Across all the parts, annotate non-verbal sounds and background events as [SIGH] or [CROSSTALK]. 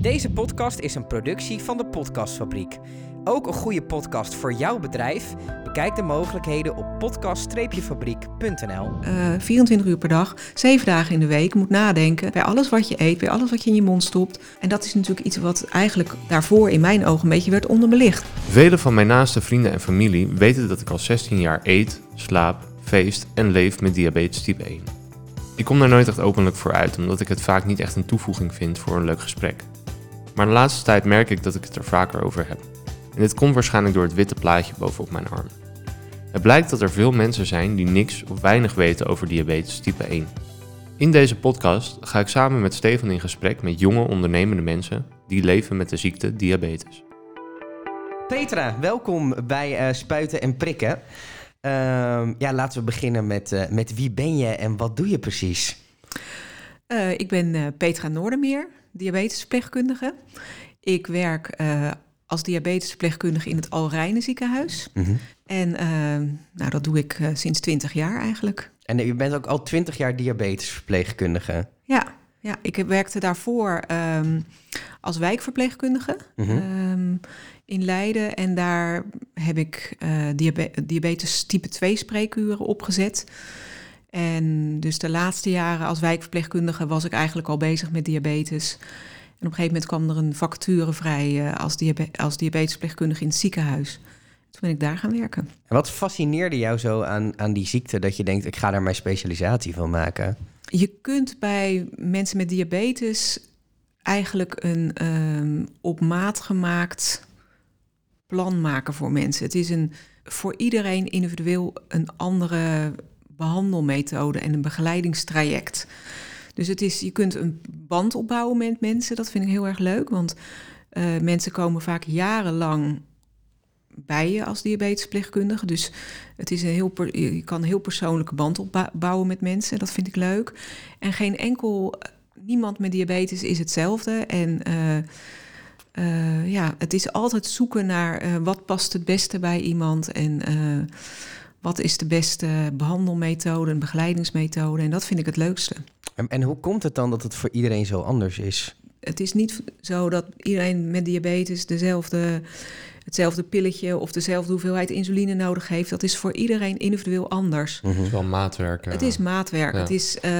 Deze podcast is een productie van de Podcastfabriek. Ook een goede podcast voor jouw bedrijf? Bekijk de mogelijkheden op podcast-fabriek.nl. Uh, 24 uur per dag, 7 dagen in de week moet nadenken bij alles wat je eet, bij alles wat je in je mond stopt. En dat is natuurlijk iets wat eigenlijk daarvoor in mijn ogen een beetje werd onderbelicht. Vele van mijn naaste vrienden en familie weten dat ik al 16 jaar eet, slaap, feest en leef met diabetes type 1. Ik kom daar nooit echt openlijk voor uit, omdat ik het vaak niet echt een toevoeging vind voor een leuk gesprek. Maar de laatste tijd merk ik dat ik het er vaker over heb. En dit komt waarschijnlijk door het witte plaatje bovenop mijn arm. Het blijkt dat er veel mensen zijn die niks of weinig weten over diabetes type 1. In deze podcast ga ik samen met Stefan in gesprek met jonge ondernemende mensen die leven met de ziekte diabetes. Petra, welkom bij uh, Spuiten en Prikken. Uh, ja, laten we beginnen met, uh, met wie ben je en wat doe je precies? Uh, ik ben Petra Noordermeer, diabetesverpleegkundige. Ik werk als diabetesverpleegkundige in het Alrijnen ziekenhuis. Mm -hmm. En nou, dat doe ik sinds 20 jaar eigenlijk. En je bent ook al 20 jaar diabetesverpleegkundige? Ja, ja ik werkte daarvoor um, als wijkverpleegkundige. Mm -hmm. um, in Leiden. En daar heb ik diabetes, diabetes type 2 spreekuren opgezet. En dus de laatste jaren als wijkverpleegkundige was ik eigenlijk al bezig met diabetes. En op een gegeven moment kwam er een vacature vrij uh, als, diabe als diabetesverpleegkundige in het ziekenhuis. Toen ben ik daar gaan werken. En wat fascineerde jou zo aan, aan die ziekte dat je denkt, ik ga daar mijn specialisatie van maken? Je kunt bij mensen met diabetes eigenlijk een um, op maat gemaakt plan maken voor mensen. Het is een, voor iedereen individueel een andere behandelmethode en een begeleidingstraject. Dus het is, je kunt een band opbouwen met mensen. Dat vind ik heel erg leuk, want uh, mensen komen vaak jarenlang bij je als diabetesverpleegkundige. Dus het is een heel je kan een heel persoonlijke band opbouwen met mensen. Dat vind ik leuk. En geen enkel, niemand met diabetes is hetzelfde. En uh, ja, het is altijd zoeken naar wat past het beste bij iemand en wat is de beste behandelmethode en begeleidingsmethode. En dat vind ik het leukste. En, en, hoe komt het dan dat het voor iedereen zo anders is? Het is niet zo dat iedereen met diabetes dezelfde, hetzelfde pilletje of dezelfde hoeveelheid insuline nodig heeft. Dat is voor iedereen individueel anders. Het is wel maatwerk. Het is maatwerk. Ja. Het, is, uh,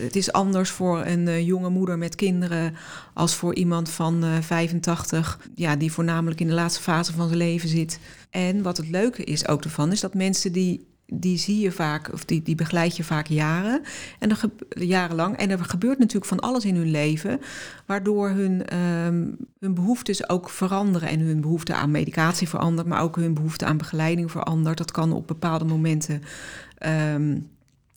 het is anders voor een uh, jonge moeder met kinderen als voor iemand van uh, 85, ja, die voornamelijk in de laatste fase van zijn leven zit. En wat het leuke is ook ervan, is dat mensen die die zie je vaak, of die, die begeleid je vaak jaren. En er jarenlang. En er gebeurt natuurlijk van alles in hun leven. Waardoor hun, um, hun behoeftes ook veranderen. En hun behoefte aan medicatie verandert. Maar ook hun behoefte aan begeleiding verandert. Dat kan op bepaalde momenten. Um,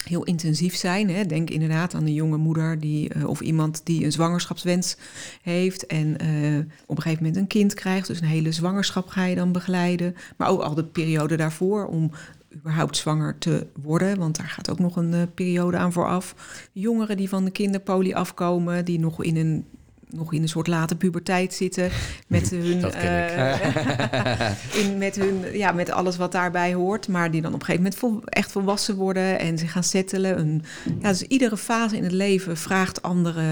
heel intensief zijn. Hè. Denk inderdaad aan een jonge moeder die, uh, of iemand die een zwangerschapswens heeft en uh, op een gegeven moment een kind krijgt. Dus een hele zwangerschap ga je dan begeleiden. Maar ook al de periode daarvoor om überhaupt zwanger te worden, want daar gaat ook nog een uh, periode aan vooraf. Jongeren die van de kinderpolie afkomen, die nog in een nog in een soort late puberteit zitten met [LAUGHS] hun, uh, in, met hun, ja, met alles wat daarbij hoort, maar die dan op een gegeven moment vol, echt volwassen worden en zich gaan settelen. En, ja, dus iedere fase in het leven vraagt andere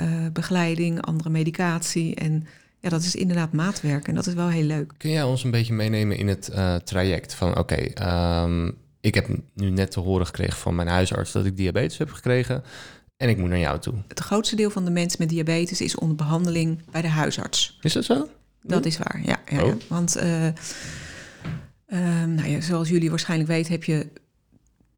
uh, begeleiding, andere medicatie en ja, dat is inderdaad maatwerk en dat is wel heel leuk. Kun jij ons een beetje meenemen in het uh, traject van oké, okay, um, ik heb nu net te horen gekregen van mijn huisarts dat ik diabetes heb gekregen en ik moet naar jou toe. Het grootste deel van de mensen met diabetes is onder behandeling bij de huisarts. Is dat zo? Dat is waar, ja. ja, oh. ja. Want uh, uh, nou ja, zoals jullie waarschijnlijk weten heb je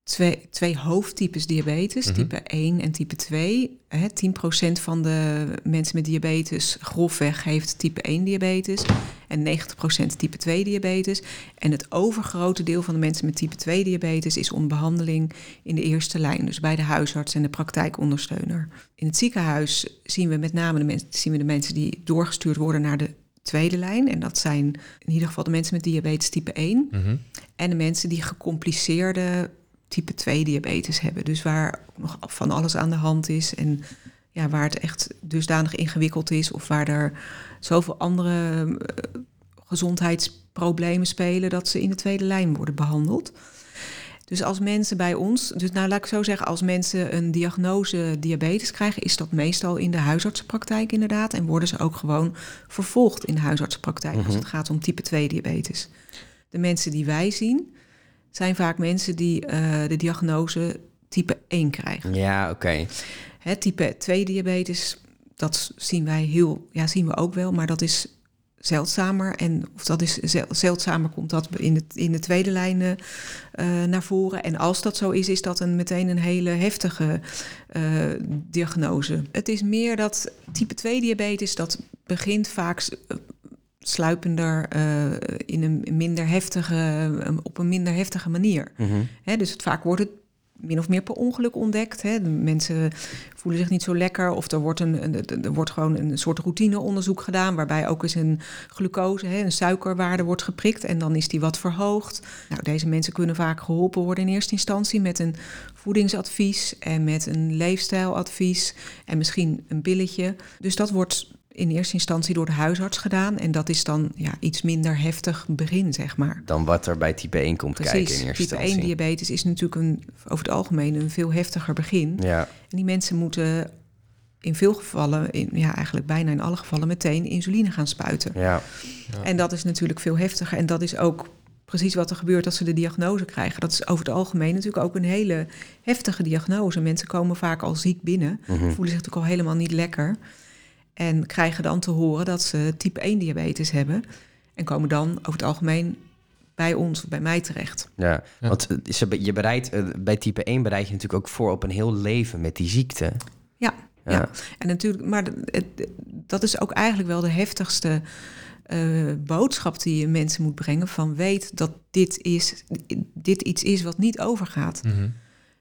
twee, twee hoofdtypes diabetes, mm -hmm. type 1 en type 2. Hè, 10% van de mensen met diabetes grofweg heeft type 1 diabetes en 90% type 2 diabetes. En het overgrote deel van de mensen met type 2 diabetes is onder behandeling in de eerste lijn, dus bij de huisarts en de praktijkondersteuner. In het ziekenhuis zien we met name de, mensen, zien we de mensen die doorgestuurd worden naar de tweede lijn. En dat zijn in ieder geval de mensen met diabetes type 1. Mm -hmm. En de mensen die gecompliceerde type 2 diabetes hebben. Dus waar nog van alles aan de hand is en ja, waar het echt dusdanig ingewikkeld is of waar er zoveel andere uh, gezondheidsproblemen spelen dat ze in de tweede lijn worden behandeld. Dus als mensen bij ons, dus nou laat ik zo zeggen, als mensen een diagnose diabetes krijgen, is dat meestal in de huisartsenpraktijk inderdaad. En worden ze ook gewoon vervolgd in de huisartsenpraktijk als Mhm. het gaat om type 2 diabetes. De mensen die wij zien, zijn vaak mensen die eh, de diagnose type 1 krijgen. Ja, oké. Hè, type 2 diabetes, dat zien wij heel, ja, zien we ook wel, maar dat is zeldzamer. En of dat is zel- zeldzamer, komt dat in, het, in de tweede lijn eh, naar voren. En als dat zo is, is dat een, meteen een hele heftige eh, diagnose. Het is meer dat type 2 diabetes, dat begint vaak sluipender eh, in een minder heftige, eh, op een minder heftige manier. Mhm. Hè, dus het, vaak wordt het min of meer per ongeluk ontdekt. Hè. De mensen voelen zich niet zo lekker of er wordt, een, een- er wordt gewoon een soort routineonderzoek gedaan... waarbij ook eens een glucose, hè, een suikerwaarde wordt geprikt... en dan is die wat verhoogd. Nou, deze mensen kunnen vaak geholpen worden in eerste instantie... met een voedingsadvies en met een leefstijladvies en misschien een billetje. Dus dat wordt in eerste instantie door de huisarts gedaan... en dat is dan ja, iets minder heftig begin, zeg maar. Dan wat er bij type 1 komt kijken in eerste type 1 instantie. diabetes is natuurlijk een, over het algemeen een veel heftiger begin. Ja, En die mensen moeten in veel gevallen, in, ja, eigenlijk bijna in alle gevallen, meteen insuline gaan spuiten. ja. En dat is natuurlijk veel heftiger. En dat is ook precies wat er gebeurt als ze de diagnose krijgen. Dat is over het algemeen natuurlijk ook een hele heftige diagnose. Mensen komen vaak al ziek binnen, Mhm. voelen zich natuurlijk al helemaal niet lekker. En krijgen dan te horen dat ze type 1 diabetes hebben. En komen dan over het algemeen bij ons of bij mij terecht. Ja, Ja. want eh, je bereidt, eh, bij type 1 bereid je natuurlijk ook voor op een heel leven met die ziekte. Ja, Ja. ja. En natuurlijk, maar het- dat is ook eigenlijk wel de heftigste eh, boodschap die je mensen moet brengen. Van weet dat dit, is, dit iets is wat niet overgaat. Mhm.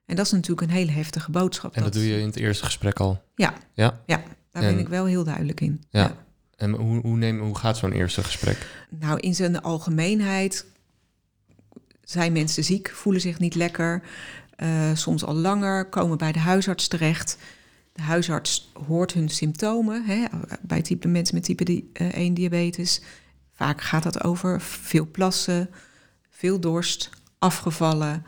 En dat is natuurlijk een hele heftige boodschap. En dat doe je in het eerste gesprek al. Ja, Ja. ja daar En- ben ik wel heel duidelijk in. Ja. En hoe, hoe, neem, hoe gaat zo'n eerste gesprek? Nou, in zijn algemeenheid zijn mensen ziek, voelen zich niet lekker, eh, soms al langer, komen bij de huisarts terecht. De huisarts hoort hun symptomen hè, bij type mensen met type di- eh, 1 diabetes. Vaak gaat dat over veel plassen, veel dorst, afgevallen,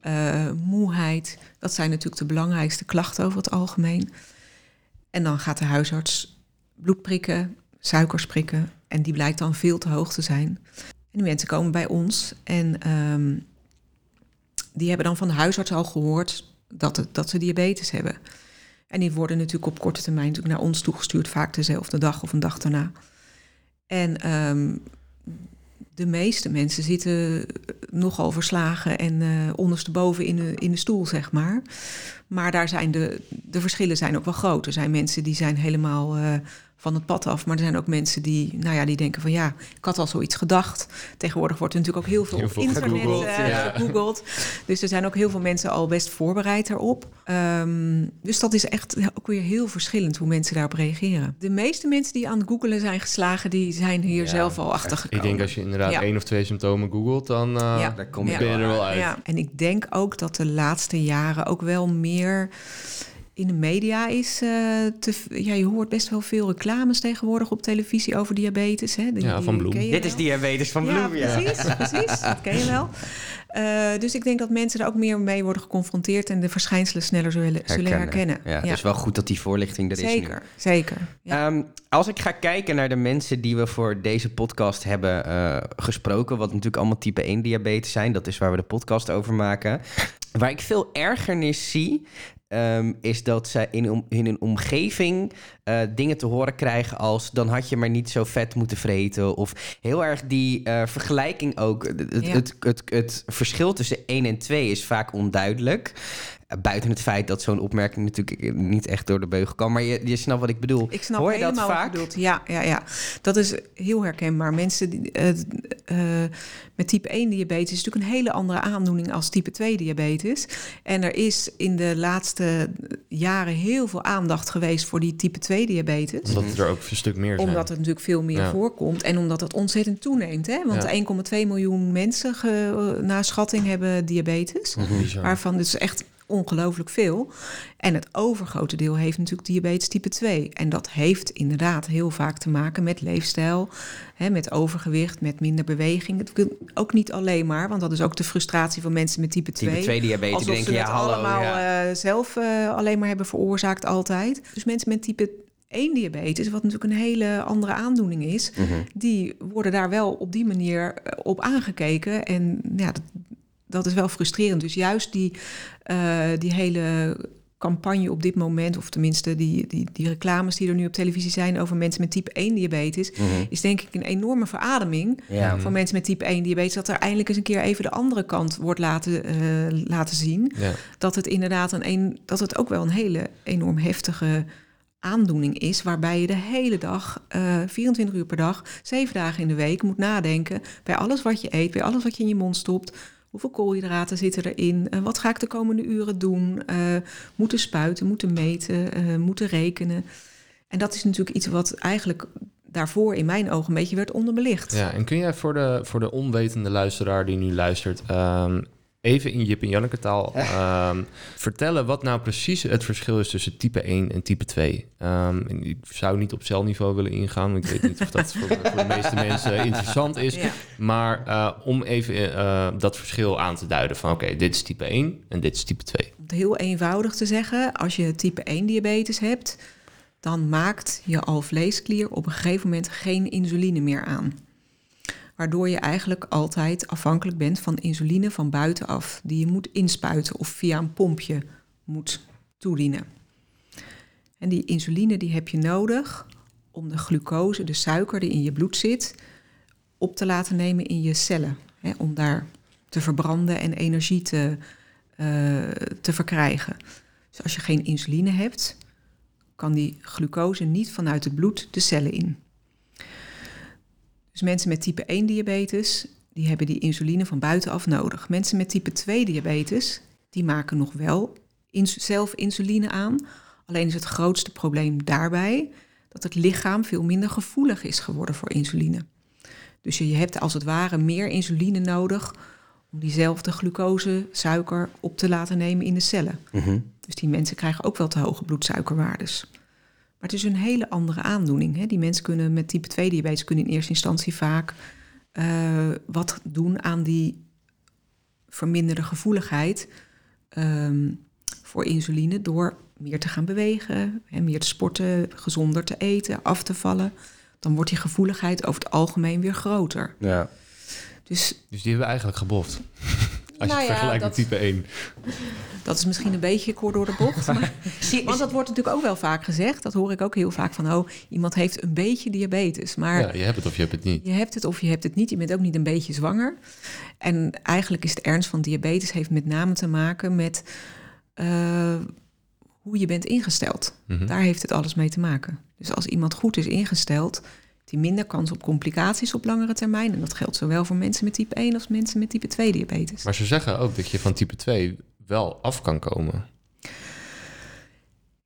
eh, moeheid. Dat zijn natuurlijk de belangrijkste klachten over het algemeen. En dan gaat de huisarts bloed prikken, suikers prikken. En die blijkt dan veel te hoog te zijn. En die mensen komen bij ons en ehm, die hebben dan van de huisarts al gehoord dat, het, dat ze diabetes hebben. En die worden natuurlijk op korte termijn natuurlijk naar ons toegestuurd, vaak dezelfde dag of een dag daarna. En ehm, de meeste mensen zitten nogal verslagen en eh ondersteboven in de, in de stoel, zeg maar. Maar daar zijn de, de verschillen zijn ook wel groot. Er zijn mensen die zijn helemaal eh, van het pad af. Maar er zijn ook mensen die, nou ja, die denken van ja, ik had al zoiets gedacht. Tegenwoordig wordt er natuurlijk ook heel veel Heel veel internet gegoogeld, eh, ja. gegoogeld. Dus er zijn ook heel veel mensen al best voorbereid daarop. Ehm, dus dat is echt ook weer heel verschillend hoe mensen daarop reageren. De meeste mensen die aan het googelen zijn geslagen, die zijn hier Ja, zelf al achter gekomen. Ik denk als je inderdaad Ja. één of twee symptomen googelt, dan eh, Ja. Daar kom je er wel uit. Ja, en ik denk ook dat de laatste jaren ook wel meer in de media is. eh, te, ja, je hoort best wel veel reclames tegenwoordig op televisie over diabetes. Hè? Ja, van Bloem. Dit is diabetes van Ja, Bloem, ja. precies, precies. Dat ken je wel. Eh, dus ik denk dat mensen er ook meer mee worden geconfronteerd en de verschijnselen sneller zullen, zullen herkennen. Ja, Dus wel goed dat die voorlichting er is nu. zeker, zeker. Ja. Ehm, als ik ga kijken naar de mensen die we voor deze podcast hebben eh, gesproken, wat natuurlijk allemaal type 1 diabetes zijn, dat is waar we de podcast over maken. Waar ik veel ergernis zie, ehm, is dat zij in, om- in een omgeving eh, dingen te horen krijgen als dan had je maar niet zo vet moeten vreten. Of heel erg die eh, vergelijking ook. Het, het, Ja. het, het, het verschil tussen 1 en 2 is vaak onduidelijk. Eh, Buiten het feit dat zo'n opmerking natuurlijk niet echt door de beugel kan. Maar je, je snapt wat ik bedoel. Ik snap Hoor je dat helemaal wat je vaak? bedoelt. Ja, ja, ja, dat is heel herkenbaar. Mensen die, eh, eh, met type 1 diabetes is natuurlijk een hele andere aandoening als type 2 diabetes. En er is in de laatste jaren heel veel aandacht geweest voor die type 2 diabetes. Omdat er ook een stuk meer zijn. Omdat het natuurlijk veel meer Ja. voorkomt en omdat het ontzettend toeneemt. Hè? Want Ja. 1,2 miljoen mensen ge, naar schatting hebben diabetes. Bizar. Waarvan dus echt ongelooflijk veel. En het overgrote deel heeft natuurlijk diabetes type 2. En dat heeft inderdaad heel vaak te maken met leefstijl, hè, met overgewicht, met minder beweging. Het ook niet alleen maar, want dat is ook de frustratie van mensen met type 2. Type 2 diabetes, Alsof denk ze je, ja, het hallo. allemaal ja. eh, zelf eh, alleen maar hebben veroorzaakt altijd. Dus mensen met type 1 diabetes, wat natuurlijk een hele andere aandoening is, Mhm. die worden daar wel op die manier eh, op aangekeken. En ja, dat, dat is wel frustrerend. Dus juist die, eh, die hele campagne op dit moment, of tenminste die, die, die reclames die er nu op televisie zijn over mensen met type 1 diabetes, Mhm. is denk ik een enorme verademing Ja. voor mensen met type 1 diabetes. Dat er eindelijk eens een keer even de andere kant wordt laten, eh, laten zien. Ja. Dat het inderdaad een, een, dat het ook wel een hele enorm heftige aandoening is, waarbij je de hele dag, eh 24 uur per dag, zeven dagen in de week moet nadenken bij alles wat je eet, bij alles wat je in je mond stopt. Hoeveel koolhydraten zitten erin? Eh, wat ga ik de komende uren doen? Eh, moeten spuiten, moeten meten, eh, moeten rekenen. En dat is natuurlijk iets wat eigenlijk daarvoor in mijn ogen een beetje werd onderbelicht. Ja, en kun jij voor de, voor de onwetende luisteraar die nu luistert... ehm, even in Jip en Janneke taal [LAUGHS] ehm, vertellen wat nou precies het verschil is tussen type 1 en type 2. Ehm, en ik zou niet op celniveau willen ingaan, want ik weet niet of dat voor, voor de meeste [LAUGHS] mensen interessant is. Ja. Maar eh, om even eh, dat verschil aan te duiden van oké, dit is type 1 en dit is type 2. Om het heel eenvoudig te zeggen, als je type 1 diabetes hebt, dan maakt je alvleesklier op een gegeven moment geen insuline meer aan. Waardoor je eigenlijk altijd afhankelijk bent van insuline van buitenaf, die je moet inspuiten of via een pompje moet toedienen. En die insuline die heb je nodig om de glucose, de suiker die in je bloed zit, op te laten nemen in je cellen. Hè, om daar te verbranden en energie te, eh, te verkrijgen. Dus als je geen insuline hebt, kan die glucose niet vanuit het bloed de cellen in. Dus mensen met type 1 diabetes, die hebben die insuline van buitenaf nodig. Mensen met type 2 diabetes, die maken nog wel ins- zelf insuline aan. Alleen is het grootste probleem daarbij dat het lichaam veel minder gevoelig is geworden voor insuline. Dus je je hebt als het ware meer insuline nodig om diezelfde glucose, suiker op te laten nemen in de cellen. Mhm. Dus die mensen krijgen ook wel te hoge bloedsuikerwaardes. Maar het is een hele andere aandoening. Hè? Die mensen kunnen met type 2 diabetes kunnen in eerste instantie vaak eh, wat doen aan die verminderde gevoeligheid ehm, voor insuline door meer te gaan bewegen, hè, meer te sporten, gezonder te eten, af te vallen. Dan wordt die gevoeligheid over het algemeen weer groter. Ja. Dus Dus die hebben we eigenlijk geboft. Als Nou je ja, het vergelijkt dat- met type 1. [LAUGHS] dat is misschien een beetje kort door de bocht. Maar [LAUGHS] Want dat wordt natuurlijk ook wel vaak gezegd. Dat hoor ik ook heel vaak van, oh, iemand heeft een beetje diabetes. Maar Ja, je hebt het of je hebt het niet. je hebt het of je hebt het niet. Je bent ook niet een beetje zwanger. En eigenlijk is de ernst van diabetes heeft met name te maken met eh, hoe je bent ingesteld. Mhm. Daar heeft het alles mee te maken. Dus als iemand goed is ingesteld, hij minder kans op complicaties op langere termijn. En dat geldt zowel voor mensen met type 1 als mensen met type 2 diabetes. Maar ze zeggen ook dat je van type 2 wel af kan komen.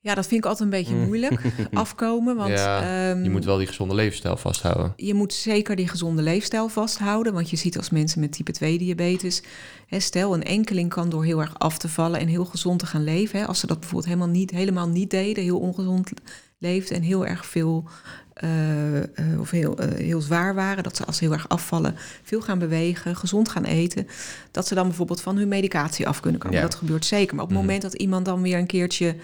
Ja, dat vind ik altijd een beetje Mm. moeilijk [LAUGHS] afkomen. Want Ja, ehm, Je moet wel die gezonde levensstijl vasthouden. je moet zeker die gezonde leefstijl vasthouden. Want je ziet als mensen met type 2 diabetes. Hè, stel, een enkeling kan door heel erg af te vallen en heel gezond te gaan leven. Hè, als ze dat bijvoorbeeld helemaal niet, helemaal niet deden, heel ongezond leefden en heel erg veel. eh, eh, of heel, eh, heel zwaar waren, dat ze als ze heel erg afvallen, veel gaan bewegen, gezond gaan eten, dat ze dan bijvoorbeeld van hun medicatie af kunnen komen. Ja. Dat gebeurt zeker. Maar op het Mhm. moment dat iemand dan weer een keertje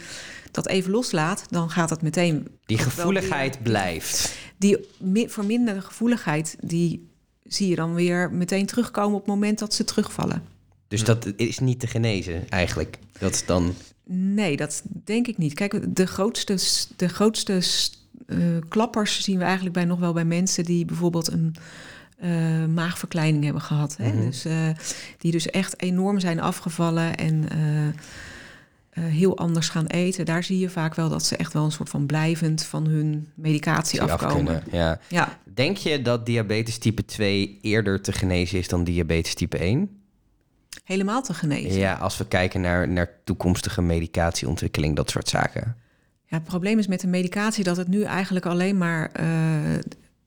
dat even loslaat, dan gaat het meteen Die gevoeligheid weer- blijft. die mi- verminderde gevoeligheid, die zie je dan weer meteen terugkomen op het moment dat ze terugvallen. Dus dat is niet te genezen eigenlijk. Dat is dan... Nee, dat denk ik niet. Kijk, de grootste, de grootste eh, klappers zien we eigenlijk bij nog wel bij mensen die bijvoorbeeld een eh, maagverkleining hebben gehad. Hè? Mhm. dus, eh, die dus echt enorm zijn afgevallen en eh, eh, heel anders gaan eten. Daar zie je vaak wel dat ze echt wel een soort van blijvend van hun medicatie die afkomen. kunnen, Ja. Ja, Denk je dat diabetes type 2 eerder te genezen is dan diabetes type 1? Helemaal te genezen. Ja, als we kijken naar, naar toekomstige medicatieontwikkeling, dat soort zaken. Ja, het probleem is met de medicatie dat het nu eigenlijk alleen maar eh,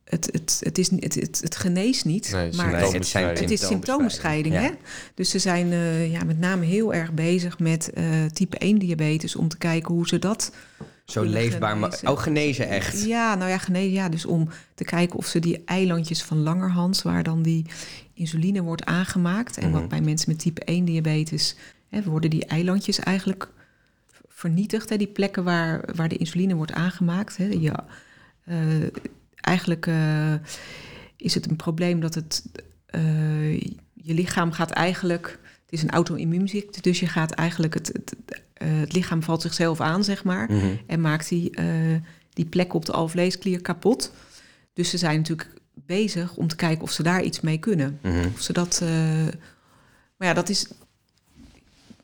het, het, het, is, het, het, het geneest niet, Nee, maar Nee, het zijn het is symptoombestrijding. Ja. Hè? Dus ze zijn eh, ja, met name heel erg bezig met eh, type 1 diabetes om te kijken hoe ze dat. Zo leefbaar. Maar, oh, genezen echt. Ja, nou ja, genezen. Ja, dus om te kijken of ze die eilandjes van Langerhans, waar dan die insuline wordt aangemaakt. En Mhm. wat bij mensen met type 1 diabetes hè, worden die eilandjes eigenlijk vernietigd. Hè, die plekken waar, waar de insuline wordt aangemaakt. Hè. Je, eh, eigenlijk eh, is het een probleem dat het, eh, je lichaam gaat eigenlijk. Het is een auto-immuunziekte, dus je gaat eigenlijk het, het, het lichaam valt zichzelf aan, zeg maar. Mhm. En maakt die, eh, die plek op de alvleesklier kapot. Dus ze zijn natuurlijk bezig om te kijken of ze daar iets mee kunnen. Mhm. Of ze dat. eh, maar ja, dat is.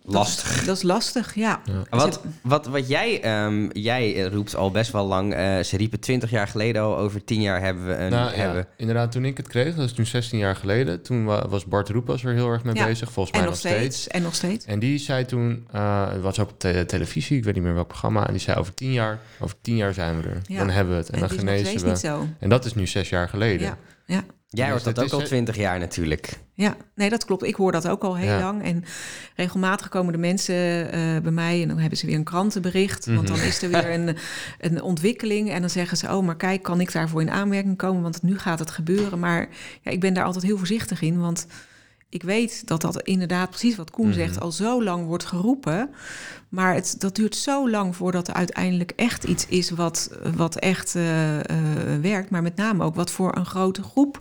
Lastig. Dat is lastig, ja. Ja. Wat, wat, wat jij, ehm, jij eh, roept al best wel lang, eh, ze riepen 20 jaar geleden al, over 10 jaar hebben we een... Nou, ja, hebben, inderdaad, toen ik het kreeg, dat is nu 16 jaar geleden. Toen wa- was Bart Roepas er heel erg mee Ja, bezig, volgens En mij nog steeds. En nog steeds. En die zei toen, eh, het was ook op te- televisie, ik weet niet meer welk programma. En die zei over tien jaar, over tien jaar zijn we er. Ja. Dan hebben we het. En, En dan genezen steeds we. niet zo. En dat is nu zes jaar geleden. Ja, ja, jij dus hoort dat ook al 20 jaar natuurlijk. ja. Nee, dat klopt. Ik hoor dat ook al heel Ja. lang. En regelmatig komen de mensen eh, bij mij en dan hebben ze weer een krantenbericht. Want dan Mhm. is er weer [LAUGHS] een, een ontwikkeling. En dan zeggen ze, oh, maar kijk, kan ik daarvoor in aanmerking komen? Want nu gaat het gebeuren. Maar ja, ik ben daar altijd heel voorzichtig in. Want ik weet dat dat inderdaad precies wat Koen Mhm. zegt... al zo lang wordt geroepen. Maar het, dat duurt zo lang voordat er uiteindelijk echt iets is... wat, wat echt eh, eh, werkt. Maar met name ook wat voor een grote groep...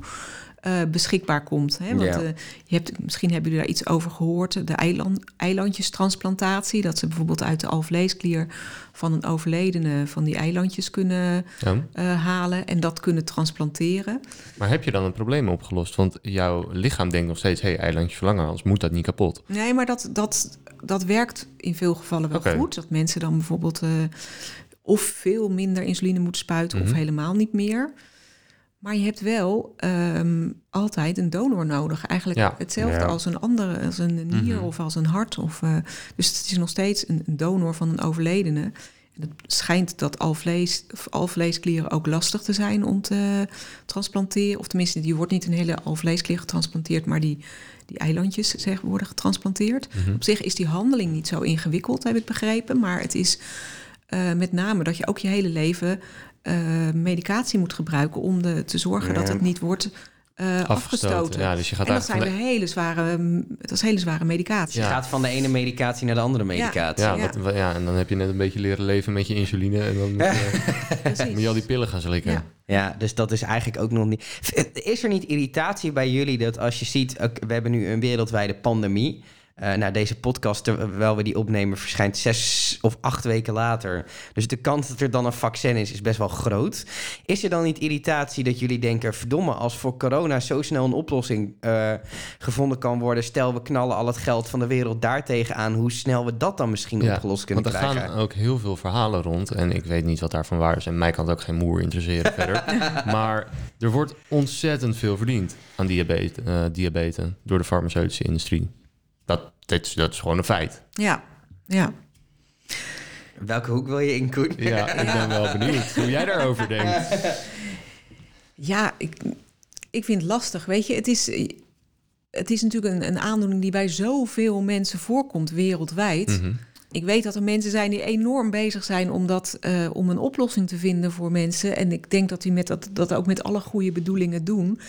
eh, beschikbaar komt. Hè? Want Ja. eh, je hebt, misschien hebben jullie daar iets over gehoord. De eiland, eilandjestransplantatie. Dat ze bijvoorbeeld uit de alvleesklier van een overledene... van die eilandjes kunnen Ja. eh, halen en dat kunnen transplanteren. Maar heb je dan een probleem opgelost? Want jouw lichaam denkt nog steeds, hé, hey, eilandje verlangen, anders moet dat niet kapot. Nee, maar dat, dat, dat werkt in veel gevallen wel goed. Dat mensen dan bijvoorbeeld of veel minder insuline moeten spuiten Mhm. of helemaal niet meer. Maar je hebt wel ehm, altijd een donor nodig. Eigenlijk Ja. hetzelfde Ja. als een andere, als een nier Mhm. of als een hart. Of, eh, dus het is nog steeds een, een donor van een overledene. En het schijnt dat alvlees, of alvleesklieren ook lastig te zijn om te transplanteren. Of tenminste, die wordt niet een hele alvleesklier getransplanteerd, maar die, die eilandjes zeg, worden getransplanteerd. Mhm. Op zich is die handeling niet zo ingewikkeld, heb ik begrepen. Maar het is eh, met name dat je ook je hele leven eh, medicatie moet gebruiken om de, te zorgen dat het niet wordt eh, afgestoten. Ja, dus je gaat En dat zijn eigenlijk de hele zware, dat is hele zware medicatie. Je gaat van de ene medicatie naar de andere medicatie. Ja, Ja. wat- wa- ja, en dan heb je net een beetje leren leven met je insuline. En dan moet [LAUGHS] je, Precies. moet je al die pillen gaan slikken. Ja. Ja, dus dat is eigenlijk ook nog niet. Is er niet irritatie bij jullie dat als je ziet, we hebben nu een wereldwijde pandemie. Eh nou, deze podcast, terwijl we die opnemen, verschijnt zes of acht weken later. Dus de kans dat er dan een vaccin is, is best wel groot. Is er dan niet irritatie dat jullie denken, verdomme, als voor corona zo snel een oplossing eh, gevonden kan worden, stel we knallen al het geld van de wereld daartegen aan, hoe snel we dat dan misschien Ja, opgelost kunnen Want er krijgen? gaan ook heel veel verhalen rond. En ik weet niet wat daarvan waar is. En mij kan het ook geen moer interesseren [LAUGHS] verder. Maar er wordt ontzettend veel verdiend aan diabetes, eh, diabetes door de farmaceutische industrie. Dat, dat, is, dat is gewoon een feit. Ja, ja. Welke hoek wil je in, Koen? Ja, ik ben wel benieuwd hoe jij daarover denkt. [LAUGHS] Ja, ik, ik vind het lastig. Weet je, het is, het is natuurlijk een, een aandoening die bij zoveel mensen voorkomt wereldwijd. Mhm. Ik weet dat er mensen zijn die enorm bezig zijn om, dat, eh, om een oplossing te vinden voor mensen. En ik denk dat die met dat, dat ook met alle goede bedoelingen doen.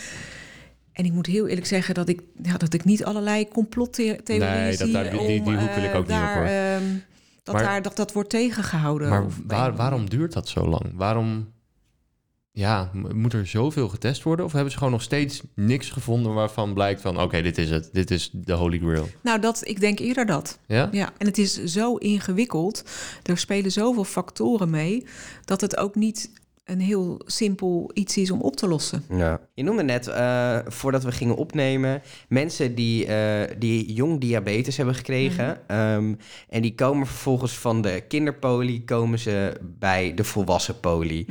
En ik moet heel eerlijk zeggen dat ik, ja, dat ik niet allerlei complottheorieën Nee, dat- daar- die- die- hoek wil ik eh, ook niet op, ehm, dat, Maar- daar, dat dat wordt tegengehouden. Maar waar- waarom duurt dat zo lang? Waarom ja, moet er zoveel getest worden? Of hebben ze gewoon nog steeds niks gevonden waarvan blijkt van... oké, dit is het. Dit is de holy grail. Nou, dat, ik denk eerder dat. Ja? Ja, en het is zo ingewikkeld. Er spelen zoveel factoren mee dat het ook niet een heel simpel iets is om op te lossen. Ja. Je noemde net, eh, voordat we gingen opnemen, mensen die, eh, die jong diabetes hebben gekregen. Ehm, en die komen vervolgens van de kinderpolie, komen ze bij de volwassen polie.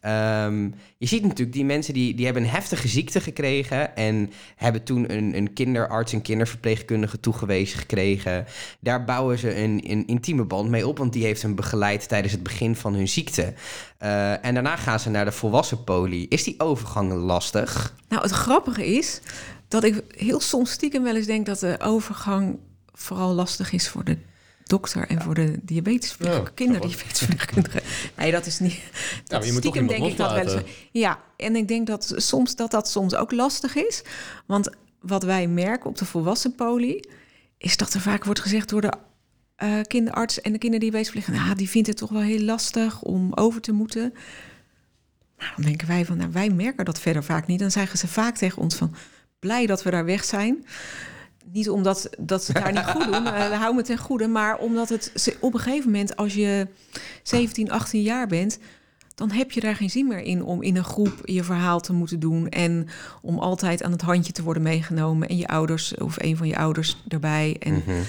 Ehm, je ziet natuurlijk die mensen die, die hebben een heftige ziekte gekregen en hebben toen een, een kinderarts en kinderverpleegkundige toegewezen gekregen. Daar bouwen ze een, een intieme band mee op, want die heeft hen begeleid tijdens het begin van hun ziekte. Eh, en daarna gaan ze naar de volwassen poli. Is die overgang lastig? Nou, het grappige is dat ik heel soms stiekem wel eens denk dat de overgang vooral lastig is voor de dokter en voor de diabetesverpleegkundige, Ja, kinderdiabetesverpleegkundige. Nee, dat is niet. Dat je moet stiekem denk ik dat wel eens. Ja, en ik denk dat soms dat dat soms ook lastig is, want wat wij merken op de volwassen poli is dat er vaak wordt gezegd door de eh, kinderarts en de kinderdiabetesverpleegkundige, nou, die vindt het toch wel heel lastig om over te moeten. Nou, dan denken wij van, nou, wij merken dat verder vaak niet. Dan zeggen ze vaak tegen ons van, blij dat we daar weg zijn. Niet omdat dat ze het daar niet goed doen, uh, hou me ten goede, maar omdat het op een gegeven moment, als je 17, 18 jaar bent, dan heb je daar geen zin meer in om in een groep je verhaal te moeten doen en om altijd aan het handje te worden meegenomen en je ouders of een van je ouders erbij. En Mhm.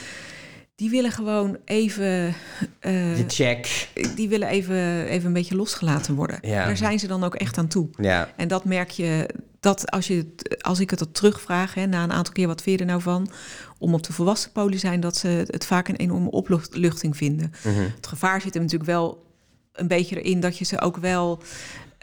Die willen gewoon even, eh, De check. die willen even, even een beetje losgelaten worden. Ja. Daar zijn ze dan ook echt aan toe. Ja. En dat merk je, dat als, je, als ik het dat terugvraag, hè, na een aantal keer wat vind je er nou van, om op de volwassen poli zijn, dat ze het vaak een enorme opluchting vinden. Mhm. Het gevaar zit er natuurlijk wel een beetje erin dat je ze ook wel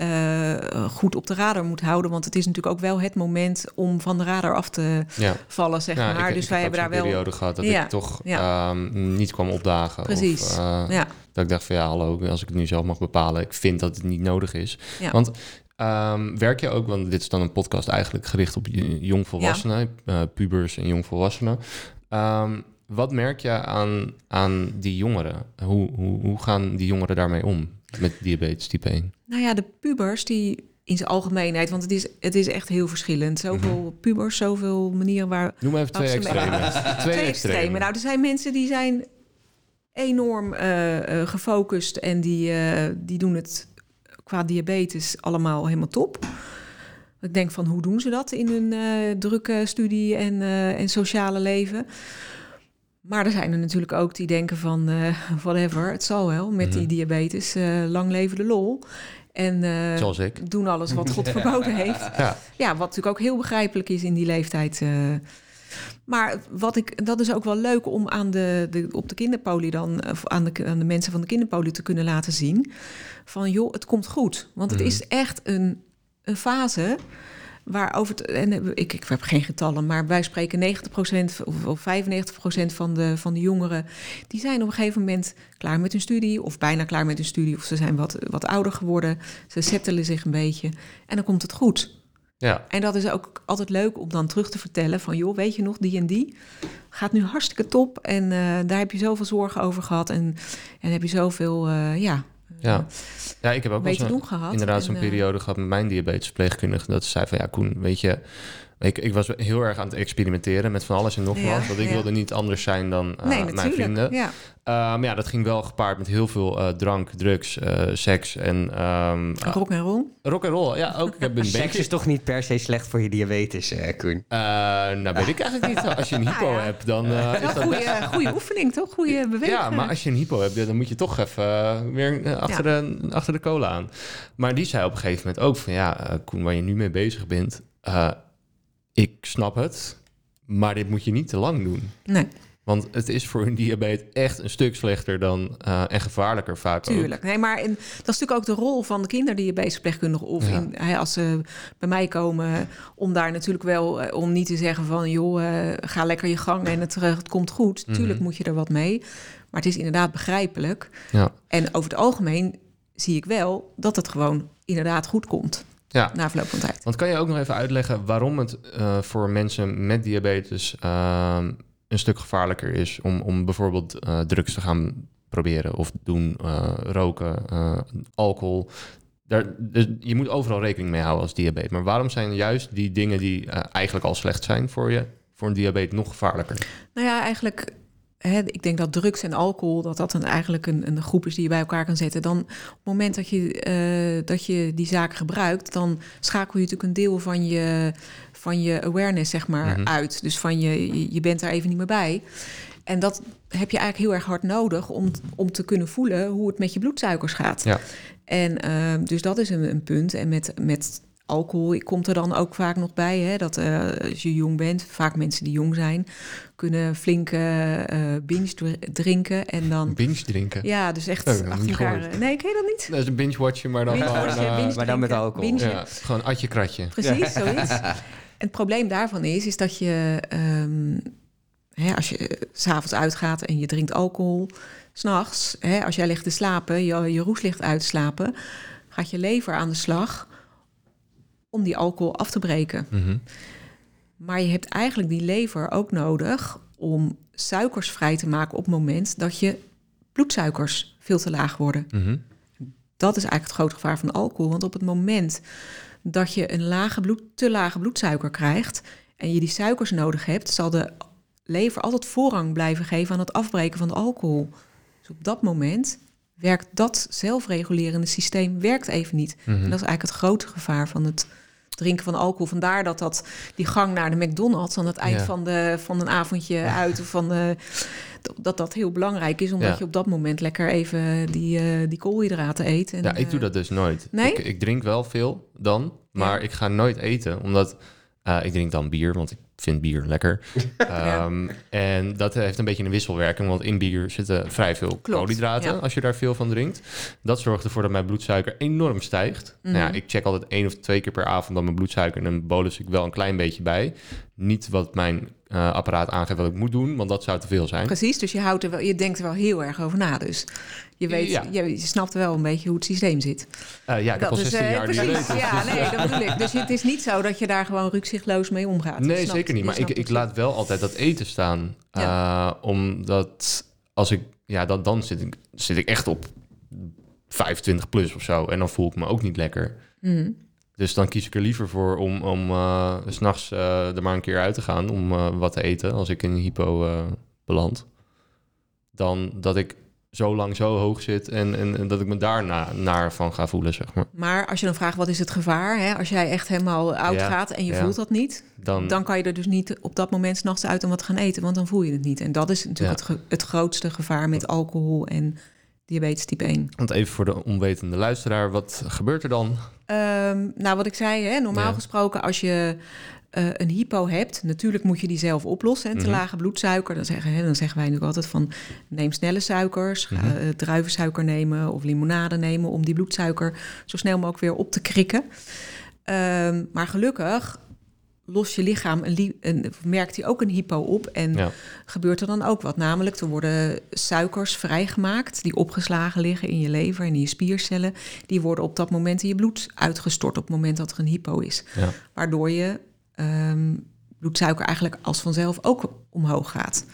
eh, goed op de radar moet houden. Want het is natuurlijk ook wel het moment om van de radar af te Ja. vallen, zeg Ja, maar. ik, dus ik wij heb hebben daar wel. periode gehad dat Ja, ik toch ehm, niet kwam opdagen. Precies. Of, eh, Ja, Dat ik dacht van ja, hallo, als ik het nu zelf mag bepalen, ik vind dat het niet nodig is. Want ehm, werk je ook, want dit is dan een podcast eigenlijk gericht op jongvolwassenen, eh, pubers en jongvolwassenen. Ehm, wat merk je aan, aan die jongeren? Hoe, hoe, hoe gaan die jongeren daarmee om met diabetes type 1? Nou ja, de pubers die in zijn algemeenheid, want het is, het is echt heel verschillend. Zoveel pubers, zoveel manieren waar. Noem even twee extreme. [LAUGHS] Twee, Twee extreme. Nou, er zijn mensen die zijn enorm eh, eh, gefocust en die, eh, die doen het qua diabetes allemaal helemaal top. Ik denk van hoe doen ze dat in hun drukke studie en, en sociale leven? Maar er zijn er natuurlijk ook die denken van eh, [LAUGHS] whatever, het zal wel met die Mhm. diabetes. eh, lang leven de lol. En eh, Zoals ik. doen alles wat God [LAUGHS] verboden heeft. Ja. Ja, wat natuurlijk ook heel begrijpelijk is in die leeftijd. Maar wat ik, dat is ook wel leuk om aan de, de, op de kinderpolie dan, of aan de, aan de mensen van de kinderpolie te kunnen laten zien. Van joh, het komt goed. Want het Mhm. is echt een, een fase waarover het, en ik, ik heb geen getallen, maar wij spreken 90% of, of 95% van de, van de jongeren, die zijn op een gegeven moment klaar met hun studie, of bijna klaar met hun studie, of ze zijn wat, wat ouder geworden, ze settelen zich een beetje en dan komt het goed. Ja. En dat is ook altijd leuk om dan terug te vertellen van... joh, weet je nog, die en die gaat nu hartstikke top... en eh, daar heb je zoveel zorgen over gehad... en, en heb je zoveel, eh, ja, Ja. ja, ik heb ook wel gehad. inderdaad zo'n eh, periode gehad met mijn diabetesverpleegkundige. Dat ze zei van ja, Koen, weet je, ik, ik was heel erg aan het experimenteren met van alles en nog Ja, wat. Want ik ja. wilde niet anders zijn dan eh, nee, mijn vrienden. Ja. Eh, maar ja, dat ging wel gepaard met heel veel eh, drank, drugs, eh, seks en ehm eh, Rock en roll. rock and roll. Ja, ook. Ik heb een [LAUGHS] Seks beetje. is toch niet per se slecht voor je diabetes, Koen? Eh, nou, weet ik eigenlijk niet. Als je een [LAUGHS] hypo Nou ja. hebt, dan is dat goede, goede oefening, toch? Goede beweging. Ja, maar als je een hypo hebt, dan moet je toch even weer achter, de, achter de kolen aan. Maar die zei op een gegeven moment ook van... ja, Koen, waar je nu mee bezig bent... ik snap het, maar dit moet je niet te lang doen. Nee, Want het is voor een diabetes echt een stuk slechter dan... eh, en gevaarlijker vaak ook. tuurlijk. Nee, maar in, dat is natuurlijk ook de rol van de kinderdiabetesverpleegkundige... of Ja. in, hè, als ze bij mij komen... om daar natuurlijk wel... eh, om niet te zeggen van... joh, eh, ga lekker je gang en het, het komt goed. Mhm. Tuurlijk moet je er wat mee. Maar het is inderdaad begrijpelijk... Ja, En over het algemeen zie ik wel dat het gewoon inderdaad goed komt ja. na verloop van tijd. Want kan je ook nog even uitleggen waarom het eh, voor mensen met diabetes ehm, een stuk gevaarlijker is om, om bijvoorbeeld eh, drugs te gaan proberen of doen, eh, roken, alcohol. Daar, dus je moet overal rekening mee houden als diabetes. Maar waarom zijn juist die dingen die eigenlijk al slecht zijn voor je, voor een diabetes nog gevaarlijker? Nou ja, eigenlijk, hè, ik denk dat drugs en alcohol, dat dat een, eigenlijk een, een groep is die je bij elkaar kan zetten. Dan op het moment dat je, eh, dat je die zaken gebruikt, dan schakel je natuurlijk een deel van je, van je awareness, zeg maar, Mhm. uit. Dus van je, je, bent daar even niet meer bij. En dat heb je eigenlijk heel erg hard nodig om, om te kunnen voelen hoe het met je bloedsuikers gaat. Ja. En eh, dus dat is een, een punt. En met, met alcohol komt er dan ook vaak nog bij. Hè, dat eh, als je jong bent, vaak mensen die jong zijn, kunnen flinke eh binge dr- drinken. En dan. Binge drinken. Ja, dus echt Oh, ik achter elkaar. gehoord. Nee, ken je dat niet? Dat is een binge-watchen, maar dan Binge gewoon... watchen, eh, binge maar dan met alcohol. binge- ja, gewoon atje kratje. Precies, zoiets. En het probleem daarvan is, is dat je ehm, hè, als je s s'avonds uitgaat en je drinkt alcohol, s'nachts, als jij ligt te slapen, je, je roes ligt uit te slapen, gaat je lever aan de slag om die alcohol af te breken. Mhm. Maar je hebt eigenlijk die lever ook nodig om suikers vrij te maken op het moment dat je bloedsuikers veel te laag worden. Mhm. Dat is eigenlijk het grote gevaar van alcohol. Want op het moment dat je een lage bloed, te lage bloedsuiker krijgt en je die suikers nodig hebt, zal de lever altijd voorrang blijven geven aan het afbreken van de alcohol. Dus op dat moment werkt dat zelfregulerende systeem werkt even niet. Mhm. En dat is eigenlijk het grote gevaar van het drinken van alcohol. Vandaar dat, dat die gang naar de McDonald's aan het eind Ja. van, de, van een avondje uit... Of van de, dat dat heel belangrijk is, omdat Ja. je op dat moment lekker even die, eh, die koolhydraten eet. En, Ja, ik doe eh, dat dus nooit. nee? Ik, ik drink wel veel dan, maar ik ga nooit eten, omdat eh, ik drink dan bier, want ik vind bier lekker. [LAUGHS] Ehm, En dat heeft een beetje een wisselwerking, want in bier zitten vrij veel koolhydraten ja. als je daar veel van drinkt. Dat zorgt ervoor dat mijn bloedsuiker enorm stijgt. Nou ja, Mhm. ik check altijd één of twee keer per avond dan mijn bloedsuiker en dan bolus ik wel een klein beetje bij. Niet wat mijn eh, apparaat aangeeft wat ik moet doen, want dat zou te veel zijn. Precies, dus je, houdt er wel, je denkt er wel heel erg over na. Dus je, weet, Ja. je, je snapt wel een beetje hoe het systeem zit. Eh, ja, ik heb al is, 16 eh, jaar precies. Ja, nee, dat bedoel ik. Dus het is niet zo dat je daar gewoon rukzichtloos mee omgaat. Nee, snapt- zeker niet. Maar ik, ik laat wel altijd dat eten staan. Omdat als ik, ja, dan, dan zit, ik, zit ik echt op 25 plus of zo. En dan voel ik me ook niet lekker. Mhm. Dus dan kies ik er liever voor om, om eh, s s'nachts eh er maar een keer uit te gaan om eh, wat te eten als ik in een hypo eh, beland. Dan dat ik zo lang zo hoog zit en, en, en dat ik me daarna naar van ga voelen, zeg maar. Maar als je dan vraagt wat is het gevaar, hè? als jij echt helemaal oud Ja, gaat en je ja. voelt dat niet, Dan, dan kan je er dus niet op dat moment s'nachts uit om wat te gaan eten, want dan voel je het niet. En dat is natuurlijk Ja. het, het grootste gevaar met alcohol en diabetes type 1. want even voor de onwetende luisteraar, wat gebeurt er dan? Ehm, nou, wat ik zei, hè, normaal Ja. gesproken als je eh, een hypo hebt, natuurlijk moet je die zelf oplossen. En te Mhm. lage bloedsuiker, dan zeggen, hè, dan zeggen wij natuurlijk altijd van neem snelle suikers, eh, druivensuiker nemen of limonade nemen om die bloedsuiker zo snel mogelijk weer op te krikken. Ehm, maar gelukkig lost je lichaam een, merkt hij ook een hypo op en Ja. gebeurt er dan ook wat. Namelijk, er worden suikers vrijgemaakt die opgeslagen liggen in je lever en in je spiercellen. Die worden op dat moment in je bloed uitgestort op het moment dat er een hypo is. Ja. Waardoor je ehm, bloedsuiker eigenlijk als vanzelf ook omhoog gaat.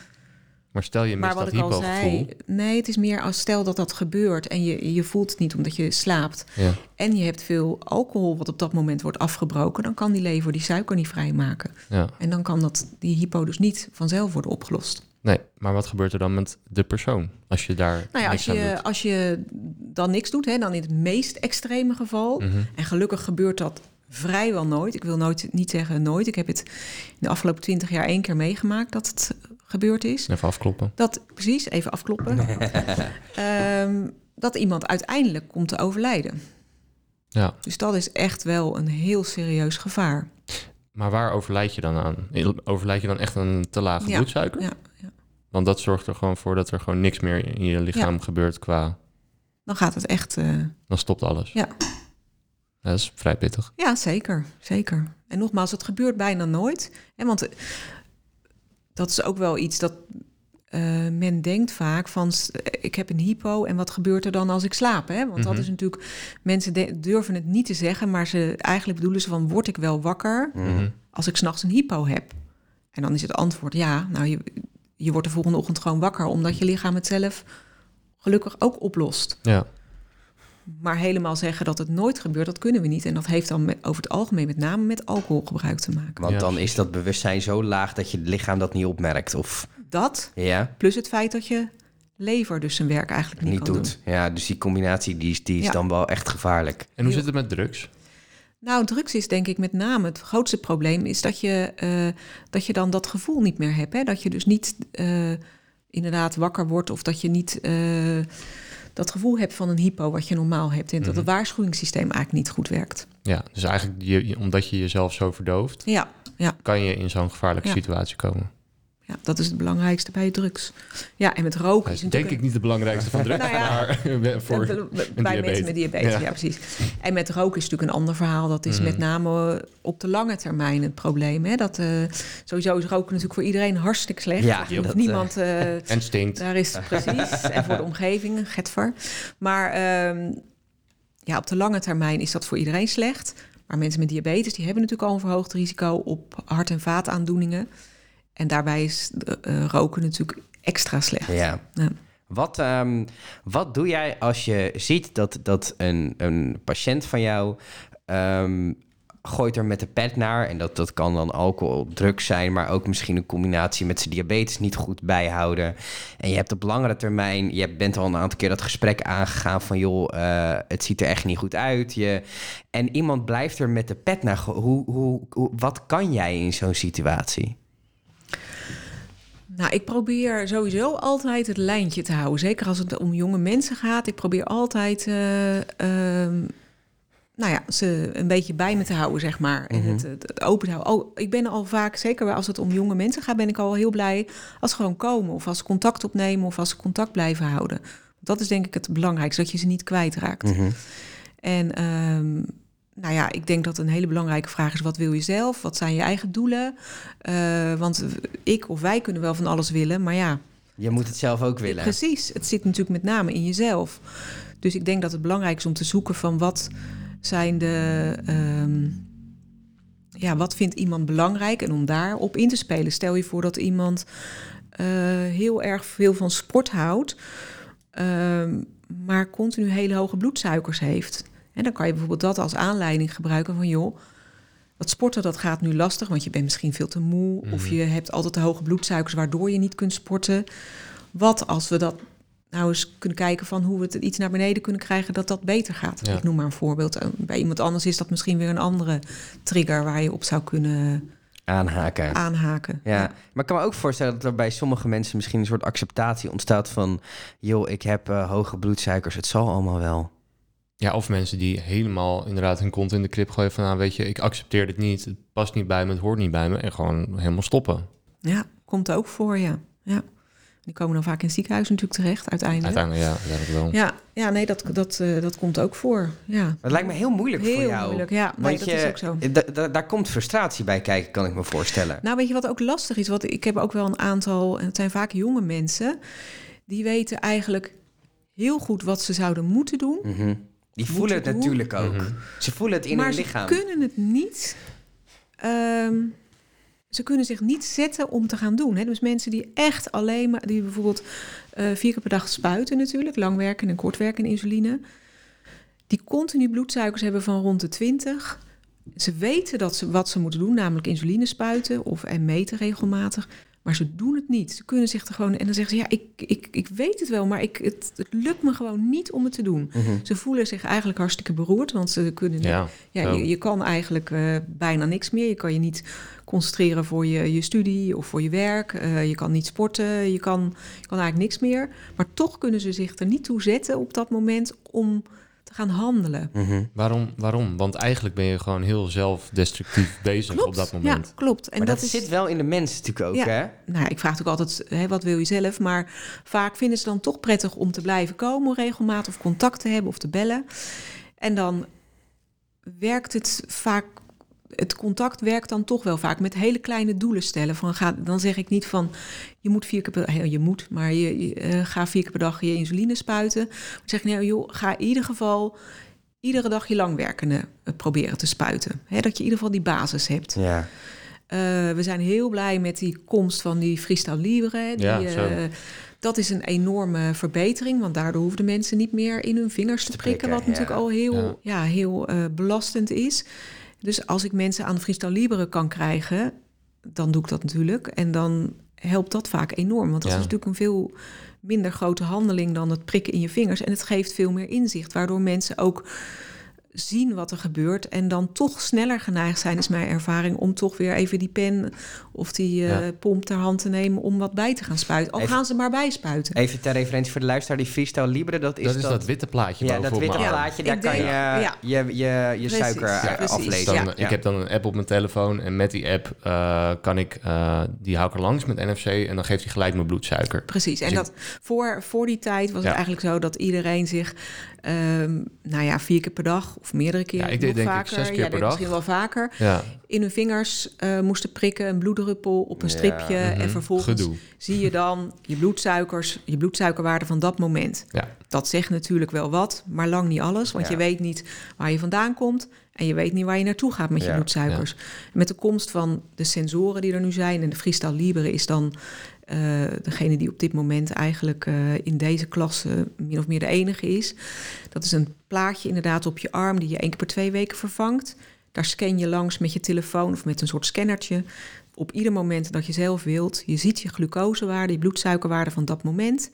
Maar stel je mist maar wat dat ik al hypogevoel. zei, nee, het is meer als stel dat dat gebeurt en je, je voelt het niet omdat je slaapt. Ja. En je hebt veel alcohol wat op dat moment wordt afgebroken, dan kan die lever die suiker niet vrijmaken. Ja. En dan kan dat, die hypo dus niet vanzelf worden opgelost. Nee, maar wat gebeurt er dan met de persoon als je daar Nou ja, als aan je, doet? als je dan niks doet, hè, dan in het meest extreme geval. Mhm. En gelukkig gebeurt dat vrijwel nooit. Ik wil nooit, niet zeggen nooit. Ik heb het in de afgelopen twintig jaar één keer meegemaakt dat het gebeurd is. Even afkloppen. Dat, precies, even afkloppen. [LAUGHS] Ehm, dat iemand uiteindelijk komt te overlijden. Ja, Dus dat is echt wel een heel serieus gevaar. maar waar overlijd je dan aan? Overlijd je dan echt aan een te lage Ja, bloedsuiker? Ja, ja. Want dat zorgt er gewoon voor dat er gewoon niks meer in je lichaam gebeurt qua... Dan gaat het echt... eh, Dan stopt alles. Ja. Dat is vrij pittig. Ja, zeker. Zeker. En nogmaals, het gebeurt bijna nooit. Hè, want dat is ook wel iets dat eh, men denkt vaak van... ik heb een hypo en wat gebeurt er dan als ik slaap? Hè? Want dat Mhm. is natuurlijk... Mensen de- durven het niet te zeggen... maar ze eigenlijk bedoelen ze van... word ik wel wakker Mhm. als ik s'nachts een hypo heb? En dan is het antwoord ja. Nou, je, je wordt de volgende ochtend gewoon wakker... omdat je lichaam het zelf gelukkig ook oplost. Ja. Maar helemaal zeggen dat het nooit gebeurt, dat kunnen we niet. En dat heeft dan met- over het algemeen met name met alcoholgebruik te maken. Want Ja, dan is dat bewustzijn zo laag dat je lichaam dat niet opmerkt. Of Dat, ja, plus het feit dat je lever dus zijn werk eigenlijk niet, niet kan doet. Ja, dus die combinatie die is, die is Ja. dan wel echt gevaarlijk. En hoe zit het met drugs? doen. Nou, drugs is denk ik met name het grootste probleem... is dat je, eh, dat je dan dat gevoel niet meer hebt. Hè? Dat je dus niet eh, inderdaad wakker wordt... of dat je niet... eh, dat gevoel hebt van een hypo wat je normaal hebt. En dat Mhm. het waarschuwingssysteem eigenlijk niet goed werkt. Ja, dus eigenlijk je, je- omdat je jezelf zo verdooft, Ja, ja, kan je in zo'n gevaarlijke Ja. situatie komen. Ja, dat is het belangrijkste bij drugs. Ja, en met roken Dat is denk ik niet de belangrijkste van drugs, Nou ja. [LAUGHS] maar voor... Bij- mensen met diabetes, ja. Ja. precies. En met roken is natuurlijk een ander verhaal. Dat is Mhm. met name op de lange termijn het probleem. Hè? Dat, eh, sowieso is roken natuurlijk voor iedereen hartstikke slecht. Ja, Dat niemand... eh, En stinkt. daar is het precies. en voor de omgeving, getver. Maar ehm, ja, op de lange termijn is dat voor iedereen slecht. Maar mensen met diabetes die hebben natuurlijk al een verhoogd risico op hart- en vaataandoeningen. En daarbij is eh, eh, roken natuurlijk extra slecht. Ja. Ja. Wat, ehm, wat doe jij als je ziet dat, dat een, een patiënt van jou ehm, gooit er met de pet naar? En dat, dat kan dan alcohol, drugs zijn, maar ook misschien een combinatie met zijn diabetes niet goed bijhouden. En je hebt op langere termijn, je bent al een aantal keer dat gesprek aangegaan van joh, eh, het ziet er echt niet goed uit. Je, en iemand blijft er met de pet naar. Hoe, hoe, hoe, wat kan jij in zo'n situatie? Nou, ik probeer sowieso altijd het lijntje te houden. Zeker als het om jonge mensen gaat. Ik probeer altijd eh, ehm, nou ja, ze een beetje bij me te houden, zeg maar. En Mhm. het, het, het open te houden. Oh, ik ben al vaak, zeker als het om jonge mensen gaat, ben ik al heel blij als ze gewoon komen. Of als ze contact opnemen of als ze contact blijven houden. Dat is denk ik het belangrijkste, dat je ze niet kwijtraakt. Mhm. En ehm, nou ja, ik denk dat een hele belangrijke vraag is: wat wil je zelf? Wat zijn je eigen doelen? Eh, want ik of wij kunnen wel van alles willen, maar ja, Je moet het zelf ook willen. precies. Het zit natuurlijk met name in jezelf. Dus ik denk dat het belangrijk is om te zoeken van wat zijn de. ehm, ja, wat vindt iemand belangrijk en om daarop in te spelen. Stel je voor dat iemand eh, heel erg veel van sport houdt, ehm, maar continu hele hoge bloedsuikers heeft. En dan kan je bijvoorbeeld dat als aanleiding gebruiken van joh, dat sporten dat gaat nu lastig, want je bent misschien veel te moe of Mhm. je hebt altijd te hoge bloedsuikers waardoor je niet kunt sporten. Wat als we dat nou eens kunnen kijken van hoe we het iets naar beneden kunnen krijgen dat dat beter gaat. Ja. Ik noem maar een voorbeeld. Eh, Bij iemand anders is dat misschien weer een andere trigger waar je op zou kunnen Aanhaken. aanhaken. Ja, maar ik kan me ook voorstellen dat er bij sommige mensen misschien een soort acceptatie ontstaat van... joh, ik heb eh, hoge bloedsuikers, het zal allemaal wel. Ja, of mensen die helemaal inderdaad hun kont in de krip gooien van... nou weet je, ik accepteer dit niet, het past niet bij me, het hoort niet bij me... en gewoon helemaal stoppen. Ja, komt ook voor, ja. ja. Die komen dan vaak in het ziekenhuis natuurlijk terecht, uiteindelijk. Uiteindelijk, ja, uiteindelijk wel. Ja, ja nee, dat, dat, eh, dat komt ook voor. Ja. Het lijkt me heel moeilijk voor Heel jou. moeilijk, ja. Nee, Want dat je, is ook zo. da- da- daar komt frustratie bij kijken, kan ik me voorstellen. Nou, weet je wat ook lastig is? Wat, ik heb ook wel een aantal, en het zijn vaak jonge mensen... die weten eigenlijk heel goed wat ze zouden moeten doen... Mhm. Die voelen het natuurlijk ook. Mhm. Ze voelen het in maar hun ze lichaam. kunnen het niet. ehm, ze kunnen zich niet zetten om te gaan doen. Hè? Dus mensen die echt alleen maar, die bijvoorbeeld eh, vier keer per dag spuiten, natuurlijk, langwerken en kortwerken insuline, die continu bloedsuikers hebben van rond de 20. Ze weten dat ze wat ze moeten doen, namelijk insuline spuiten of en meten regelmatig. Maar ze doen het niet. Ze kunnen zich er gewoon. En dan zeggen ze: Ja, ik, ik, ik weet het wel, maar ik, het, het lukt me gewoon niet om het te doen. Mhm. Ze voelen zich eigenlijk hartstikke beroerd, want ze kunnen Ja, ja, je, je kan eigenlijk eh, bijna niks meer. Je kan je niet concentreren voor je, je studie of voor je werk. Eh, je kan niet sporten. Je kan, je kan eigenlijk niks meer. Maar toch kunnen ze zich er niet toe zetten op dat moment om gaan handelen. Mhm. Waarom? Waarom? Want eigenlijk ben je gewoon heel zelfdestructief [LAUGHS] bezig op dat moment. Ja, klopt. En Maar dat, is, zit wel in de mens natuurlijk ook, Ja. hè? Nou, ik vraag natuurlijk altijd, hè, wat wil je zelf? Maar vaak vinden ze dan toch prettig om te blijven komen, regelmatig of contact te hebben of te bellen. En dan werkt het vaak, het contact werkt dan toch wel vaak met hele kleine doelen stellen. Van ga, dan zeg ik niet van, je moet vier keer per dag, je moet, maar je, je, eh, ga vier keer per dag je insuline spuiten. Dan zeg ik, nou joh, ga in ieder geval iedere dag je langwerkende eh, proberen te spuiten. Hè, dat je in ieder geval die basis hebt. Ja. Eh, we zijn heel blij met die komst van die Freestyle Libre. Die, Ja, eh, dat is een enorme verbetering, want daardoor hoeven de mensen niet meer in hun vingers te, Te prikken, prikken, wat natuurlijk al heel, Ja. ja. heel eh, belastend is. Dus als ik mensen aan de Freestyle Libre kan krijgen, dan doe ik dat natuurlijk. En dan helpt dat vaak enorm, want dat Ja. is natuurlijk een veel minder grote handeling dan het prikken in je vingers. En het geeft veel meer inzicht, waardoor mensen ook zien wat er gebeurt en dan toch sneller geneigd zijn, is mijn ervaring, om toch weer even die pen of die uh, Ja. pomp ter hand te nemen om wat bij te gaan spuiten. Al Even- gaan ze maar bijspuiten. Even ter referentie voor de luisteraar, die Freestyle Libre, dat is dat is dat, witte plaatje Ja, dat witte plaatje, daar Ik kan je ja. je, je, je Precies, suiker ja, eh, aflezen. Dan, Ja. Ik heb dan een app op mijn telefoon en met die app eh, kan ik, eh, die hou ik er langs met NFC en dan geeft hij gelijk mijn bloedsuiker. Precies. En Dus dat voor, voor die tijd was Ja. het eigenlijk zo dat iedereen zich, ehm, nou ja, vier keer per dag of meerdere keren, Ja, ik deed nog denk ik vaker, zes keer jij per dag. misschien wel vaker, Ja, in hun vingers eh, moesten prikken, een bloeddruppel op een Ja. stripje en Mhm. vervolgens gedoe. zie je dan je bloedsuikers, je bloedsuikerwaarde van dat moment. Ja. Dat zegt natuurlijk wel wat, maar lang niet alles, want Ja. je weet niet waar je vandaan komt en je weet niet waar je naartoe gaat met je Ja, bloedsuikers. Met de komst van de sensoren die er nu zijn en de Freestyle Libre is dan eh, degene die op dit moment eigenlijk eh, in deze klasse min of meer de enige is. Dat is een plaatje inderdaad op je arm die je één keer per twee weken vervangt. Daar scan je langs met je telefoon of met een soort scannertje. Op ieder moment dat je zelf wilt. Je ziet je glucosewaarde, je bloedsuikerwaarde van dat moment.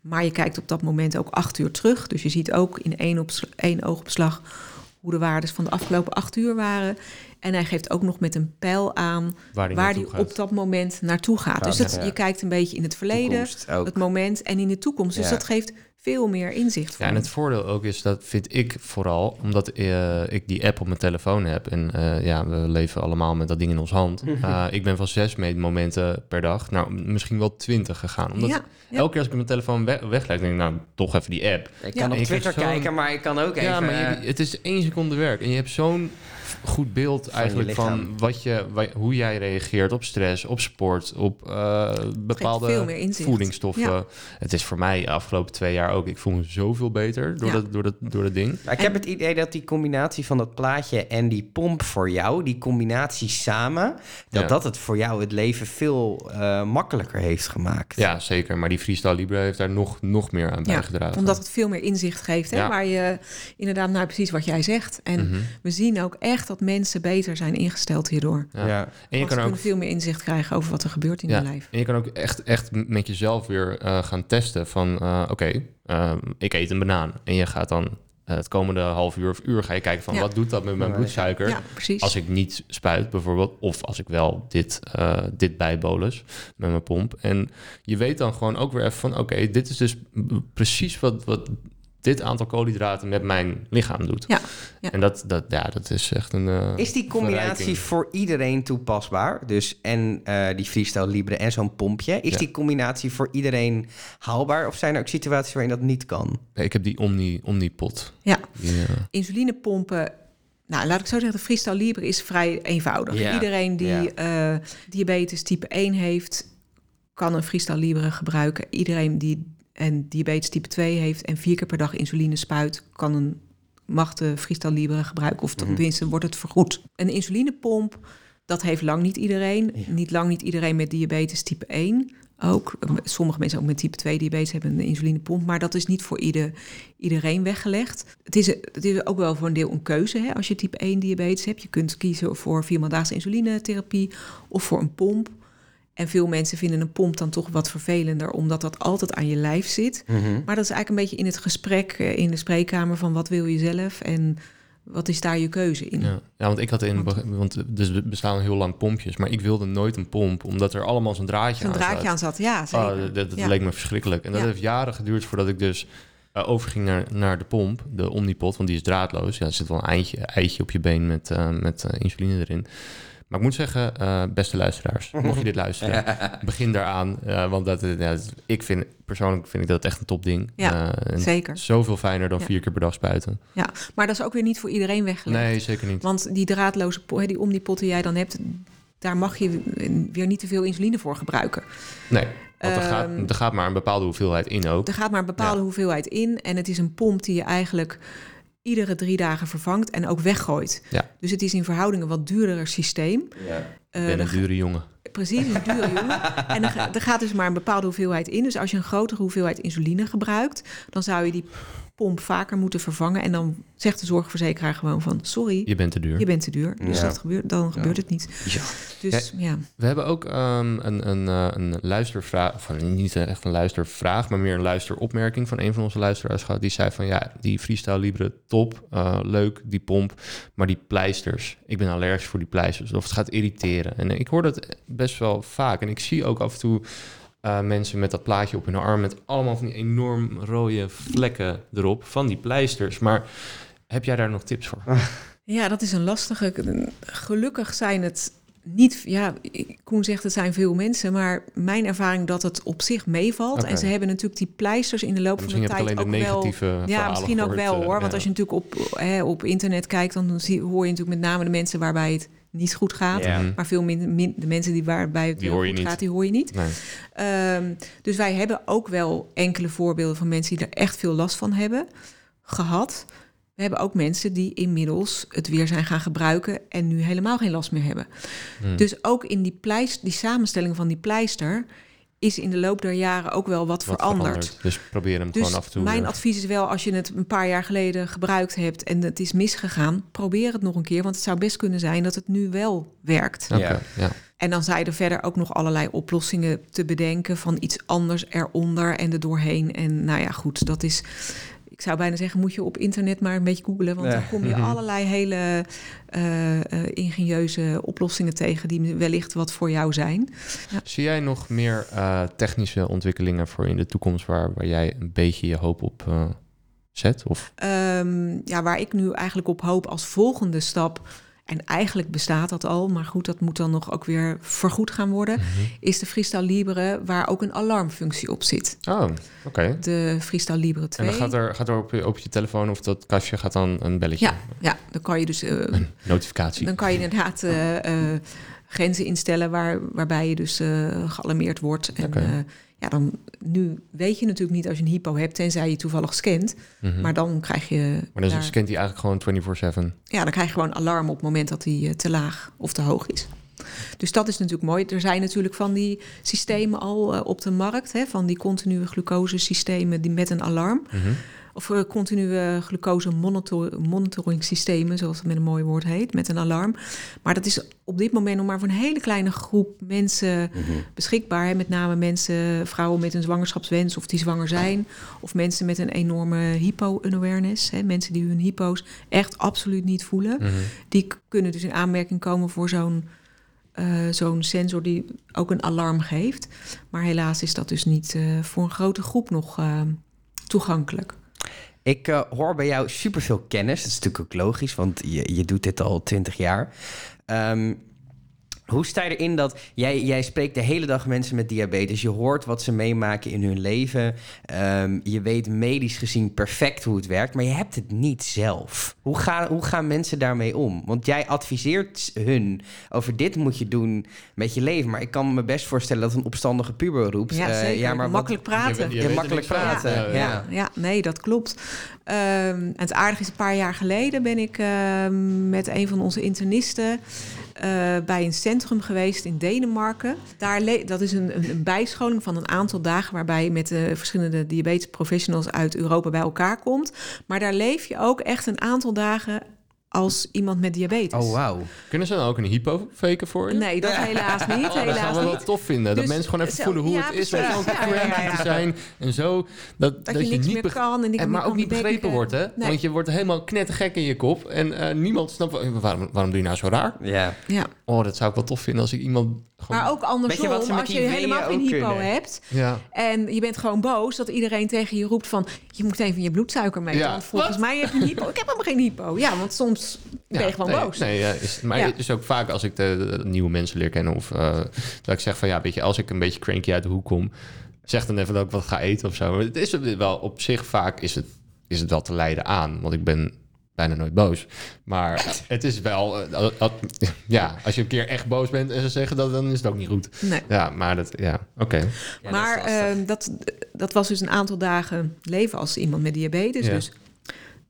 Maar je kijkt op dat moment ook acht uur terug. Dus je ziet ook in één, één oogopslag hoe de waardes van de afgelopen acht uur waren. En hij geeft ook nog met een pijl aan Waar naartoe die op dat moment naartoe gaat. Gaat, dus dat, ja. je kijkt een beetje in het verleden, het moment en in de toekomst. Dus Ja. dat geeft veel meer inzicht. Ja, voor en je. het voordeel ook is, dat vind ik vooral, omdat eh, ik die app op mijn telefoon heb. En eh, ja, we leven allemaal met dat ding in ons hand. Eh, ik ben van zes momenten per dag, nou misschien wel twintig gegaan. Omdat Ja, ja. elke keer als ik mijn telefoon we wegleg, denk ik, nou toch even die app. Ik Ja. kan En op Twitter kijken, maar ik kan ook even... Ja, maar je- het is één seconde werk. En je hebt zo'n goed beeld eigenlijk van, wat je, hoe jij reageert op stress, op sport, op eh, veel bepaalde voedingsstoffen. Ja. Het is voor mij de afgelopen twee jaar ook. Ik voel me zoveel beter door, Ja. dat, door, dat, door dat ding. Maar ik heb het idee dat die combinatie van dat plaatje en die pomp voor jou, die combinatie samen, dat Ja. dat het voor jou het leven veel eh, makkelijker heeft gemaakt. Ja, zeker. Maar die Freestyle Libre heeft daar nog, nog meer aan Ja, bijgedragen. omdat het veel meer inzicht geeft. Hè? Ja. Waar je inderdaad, nou precies wat jij zegt. En Mhm. we zien ook echt dat mensen beter zijn ingesteld hierdoor. Ja. Ja. En je kan ook kunnen veel meer inzicht krijgen over wat er gebeurt in Ja, hun lijf. En je kan ook echt, echt met jezelf weer eh, gaan testen van... eh, oké, eh, ik eet een banaan. En je gaat dan eh, het komende half uur of uur ga je kijken van... Ja. wat doet dat met mijn bloedsuiker? Ja, precies. Als ik niet spuit bijvoorbeeld, of als ik wel dit, eh dit bijbolus met mijn pomp. En je weet dan gewoon ook weer even van, oké, dit is dus precies wat, wat dit aantal koolhydraten met mijn lichaam doet. Ja, ja. En dat, dat, ja, dat is echt een. eh, Is die combinatie verrijking. voor iedereen toepasbaar? Dus en eh, die Freestyle Libre en zo'n pompje. Is Ja. die combinatie voor iedereen haalbaar? Of zijn er ook situaties waarin dat niet kan? Ik heb die Omni, Omnipot. Ja. Die, eh, Insulinepompen. Nou, laat ik zo zeggen, de Freestyle Libre is vrij eenvoudig. Ja, Iedereen die ja. eh, diabetes type 1 heeft, kan een Freestyle Libre gebruiken. Iedereen die en diabetes type 2 heeft en vier keer per dag insuline spuit, kan een, mag de Freestyle Libre gebruiken. Of Mhm. tenminste wordt het vergoed. Een insulinepomp, dat heeft lang niet iedereen. Ja. Niet lang niet iedereen met diabetes type 1. Ook sommige mensen ook met type 2 diabetes hebben een insulinepomp, maar dat is niet voor ieder, iedereen weggelegd. Het is, het is ook wel voor een deel een keuze hè, als je type 1 diabetes hebt. Je kunt kiezen voor viermaandagse insulinetherapie of voor een pomp. En veel mensen vinden een pomp dan toch wat vervelender, omdat dat altijd aan je lijf zit. Maar dat is eigenlijk een beetje in het gesprek eh, in de spreekkamer van wat wil je zelf en wat is daar je keuze in. ja. ja, want ik had in. Want- Want dus er bestaan heel lang pompjes, maar ik wilde nooit een pomp, omdat er allemaal zo'n draadje aan draadje zat. aan zat, ja zeker. Oh, dat dat Ja. leek me verschrikkelijk. En dat Ja. heeft jaren geduurd voordat ik dus eh, overging naar, naar de pomp, de Omnipot, want die is draadloos. Ja, er zit wel een eindje, eitje op je been met, eh, met eh, insuline erin. Maar ik moet zeggen, eh, beste luisteraars, mocht je dit [LAUGHS] luisteren, begin daaraan. eh, want dat, eh, ja, ik vind, persoonlijk vind ik dat echt een topding. Ja, zeker. Zoveel fijner dan Ja. vier keer per dag spuiten. Ja, maar dat is ook weer niet voor iedereen weggelegd. Nee, zeker niet. Want die draadloze, po- hè, die die jij dan hebt, daar mag je weer niet te veel insuline voor gebruiken. Nee, want er, Ehm, gaat, er gaat maar een bepaalde hoeveelheid in ook. Er gaat maar een bepaalde Ja. hoeveelheid in en het is een pomp die je eigenlijk iedere drie dagen vervangt en ook weggooit. Ja. Dus het is in verhouding een wat duurder systeem. Ja. Ik ben een dure jongen. Precies, een dure jongen. [LAUGHS] En er, er gaat dus maar een bepaalde hoeveelheid in. Dus als je een grotere hoeveelheid insuline gebruikt, dan zou je die pomp vaker moeten vervangen. En dan zegt de zorgverzekeraar gewoon van... sorry, Je bent te duur. je bent te duur. Dus Ja. dat gebeurt, dan gebeurt het niet. Ja. Dus ja, We hebben ook ehm, een, een, eh, een luistervraag, of een- niet echt een luistervraag, maar meer een luisteropmerking van een van onze luisteraars gehad. Die zei van ja, die freestyle libre top, eh, leuk, die pomp, maar die pleisters, ik ben allergisch voor die pleisters. Of het gaat irriteren. En ik hoor dat best wel vaak. En ik zie ook af en toe eh, mensen met dat plaatje op hun arm met allemaal van die enorm rode vlekken erop van die pleisters. Maar heb jij daar nog tips voor? Ja, dat is een lastige. Gelukkig zijn het niet. Ja, Koen zegt het zijn veel mensen, maar mijn ervaring dat het op zich meevalt. En ze hebben natuurlijk die pleisters in de loop van Misschien de tijd alleen de ook wel. negatieve Ja, misschien ook gehoord, wel eh, hoor. Want ja. als je natuurlijk op, hè, op internet kijkt, dan zie, hoor je natuurlijk met name de mensen waarbij het niet goed gaat. Ja. Mhm. Maar veel minder min, de mensen die waarbij het Die wel hoor je goed niet. gaat, die hoor je niet. Nee. Ehm, dus wij hebben ook wel enkele voorbeelden van mensen die er echt veel last van hebben gehad. We hebben ook mensen die inmiddels het weer zijn gaan gebruiken en nu helemaal geen last meer hebben. Hmm. Dus ook in die, pleister, die samenstelling van die pleister is in de loop der jaren ook wel wat, Wat veranderd. Dus probeer hem Dus gewoon af en toe. mijn weer- advies is wel, als je het een paar jaar geleden gebruikt hebt en het is misgegaan, probeer het nog een keer, want het zou best kunnen zijn dat het nu wel werkt. Oké, Ja. ja. En dan zijn er verder ook nog allerlei oplossingen te bedenken van iets anders eronder en er doorheen. En nou ja, goed, dat is. Ik zou bijna zeggen, moet je op internet maar een beetje googlen. Want Ja. dan kom je Mhm. allerlei hele eh, eh, ingenieuze oplossingen tegen die wellicht wat voor jou zijn. Zie jij nog meer eh, technische ontwikkelingen voor in de toekomst waar, waar jij een beetje je hoop op eh, zet? Of Ehm, ja, waar ik nu eigenlijk op hoop als volgende stap. En eigenlijk bestaat dat al, maar goed, dat moet dan nog ook weer vergoed gaan worden. Is de Freestyle Libre, waar ook een alarmfunctie op zit. Oh, oké. De Freestyle Libre 2. En dan gaat er, gaat er op, je, op je telefoon of dat kastje gaat dan een belletje, Ja, ja, dan kan je dus eh, een notificatie. dan kan je inderdaad eh, eh, grenzen instellen waar, waarbij je dus gealarmeerd wordt. En ja, dan nu weet je natuurlijk niet als je een hypo hebt, tenzij je toevallig scant. Mhm. Maar dan krijg je Maar dan daar- scant hij eigenlijk gewoon 24/7. ja, dan krijg je gewoon alarm op het moment dat die eh, te laag of te hoog is. Dus dat is natuurlijk mooi. Er zijn natuurlijk van die systemen al eh, op de markt, hè, van die continue glucosesystemen die met een alarm. Mhm. Of eh, continue glucose monitor monitoring systemen, zoals het met een mooi woord heet, met een alarm. Maar dat is op dit moment nog maar voor een hele kleine groep mensen beschikbaar. Hè. Met name mensen, vrouwen met een zwangerschapswens of die zwanger zijn. Of mensen met een enorme hypo-unawareness. hè. Mensen die hun hypo's echt absoluut niet voelen. Mhm. Die kunnen dus in aanmerking komen voor zo'n eh, zo'n sensor die ook een alarm geeft. Maar helaas is dat dus niet eh, voor een grote groep nog eh, toegankelijk. Ik eh, hoor bij jou superveel kennis. Dat is natuurlijk ook logisch, want je, je doet dit al twintig jaar. Ehm, hoe sta je erin dat jij, jij spreekt de hele dag mensen met diabetes? Je hoort wat ze meemaken in hun leven. Ehm, je weet medisch gezien perfect hoe het werkt, maar je hebt het niet zelf. Hoe gaan, hoe gaan mensen daarmee om? Want jij adviseert hun over dit moet je doen met je leven. Maar ik kan me best voorstellen dat een opstandige puber roept. Ja, eh, ja, maar wat- makkelijk praten. Je- Ja, makkelijk praten. Ja, Ja, ja. Ja, nee, dat klopt. Ehm, en het aardige is, een paar jaar geleden ben ik ehm, met een van onze internisten eh, bij een centrum geweest in Denemarken. Daar dat is een, een, bijscholing van een aantal dagen waarbij je met de verschillende diabetes professionals uit Europa bij elkaar komt. Maar daar leef je ook echt een aantal dagen als iemand met diabetes. Oh, wauw. Kunnen ze dan ook een hypo faken voor je? Nee, dat helaas niet. Oh, dat helaas gaan we wel niet. tof vinden. dat Dus mensen gewoon even zo- voelen hoe ja, het is om zo Ja, ja, ja, cranky te zijn. En zo, dat, Dat, je niks meer kan en, ik en, maar ook niet begrepen wordt, hè? Nee. Want je wordt helemaal knettergek in je kop. En eh, niemand snapt, wa- waarom, waarom doe je nou zo raar? Ja. Ja. Oh, dat zou ik wel tof vinden als ik iemand gewoon... Maar ook andersom, Weet je wat ze met als je helemaal geen hypo kunnen? hebt Ja. en je bent gewoon boos dat iedereen tegen je roept van je moet even je bloedsuiker meten. Ja. Want volgens Wat? mij heb je een hypo. Ik heb helemaal geen hypo. Ja, want soms ben je gewoon nee, boos. Nee, ja, is, maar Ja. het is ook vaak als ik de, de nieuwe mensen leer kennen... of eh, dat ik zeg van ja, weet je, als ik een beetje cranky uit de hoek kom... zeg dan even dat ik wat ga eten of zo. Maar het is wel op zich vaak is het, is het wel te leiden aan. Want ik ben bijna nooit boos. Maar [LAUGHS] het is wel... eh, ja, als je een keer echt boos bent en ze zeggen dat... dan is het ook niet goed. Nee. Ja, maar dat... Ja, oké. Ja, maar dat ehm, dat, dat was dus een aantal dagen leven als iemand met diabetes. Ja. Dus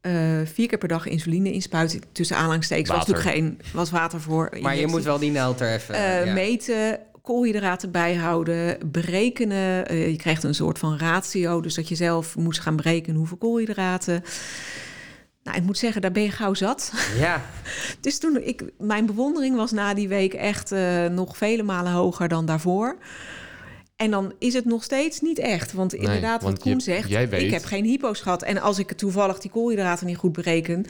eh, vier keer per dag insuline inspuiten. Tussen aanhalingstekens was natuurlijk geen was water voor. maar je moet wel die naald er even... Eh, ja. meten, koolhydraten bijhouden, berekenen. Eh, je krijgt een soort van ratio, dus dat je zelf moest gaan berekenen hoeveel koolhydraten. Nou, ik moet zeggen, daar ben je gauw zat. Ja, [LAUGHS] Dus toen ik, mijn bewondering was na die week echt eh, nog vele malen hoger dan daarvoor. En dan is het nog steeds niet echt. Want Nee, inderdaad, want wat Koen je- zegt, jij weet- ik heb geen hypo's gehad. En als ik toevallig die koolhydraten niet goed bereken,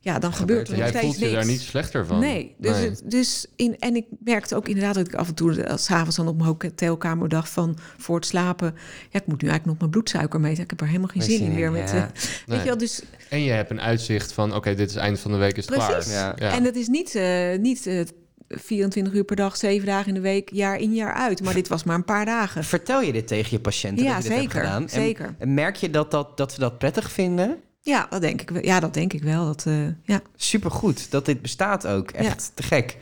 ja, dan gebeurt er nog Jij steeds voelt je niks. daar niet slechter van. Nee, dus, Nee. Het, dus in, en ik merkte ook inderdaad dat ik af en toe s'avonds dan op mijn hotelkamer dacht van voor het slapen, ja, ik moet nu eigenlijk nog mijn bloedsuiker meten. Ik heb er helemaal geen zin zin in weer met. ja. eh, Nee. Weet je wel, dus En je hebt een uitzicht van, oké, dit is eind van de week, is het Precies. klaar. Ja. En het is niet, eh, niet eh, 24 uur per dag, 7 dagen in de week, jaar in jaar uit. Maar dit was maar een paar dagen. vertel je dit tegen je patiënten? Ja, dat je dit hebt zeker, gedaan? En- zeker. En merk je dat, dat, dat ze dat prettig vinden? Ja, dat denk ik wel. Ja, dat denk ik wel. Dat, eh, ja. Supergoed dat dit bestaat ook. Echt te gek.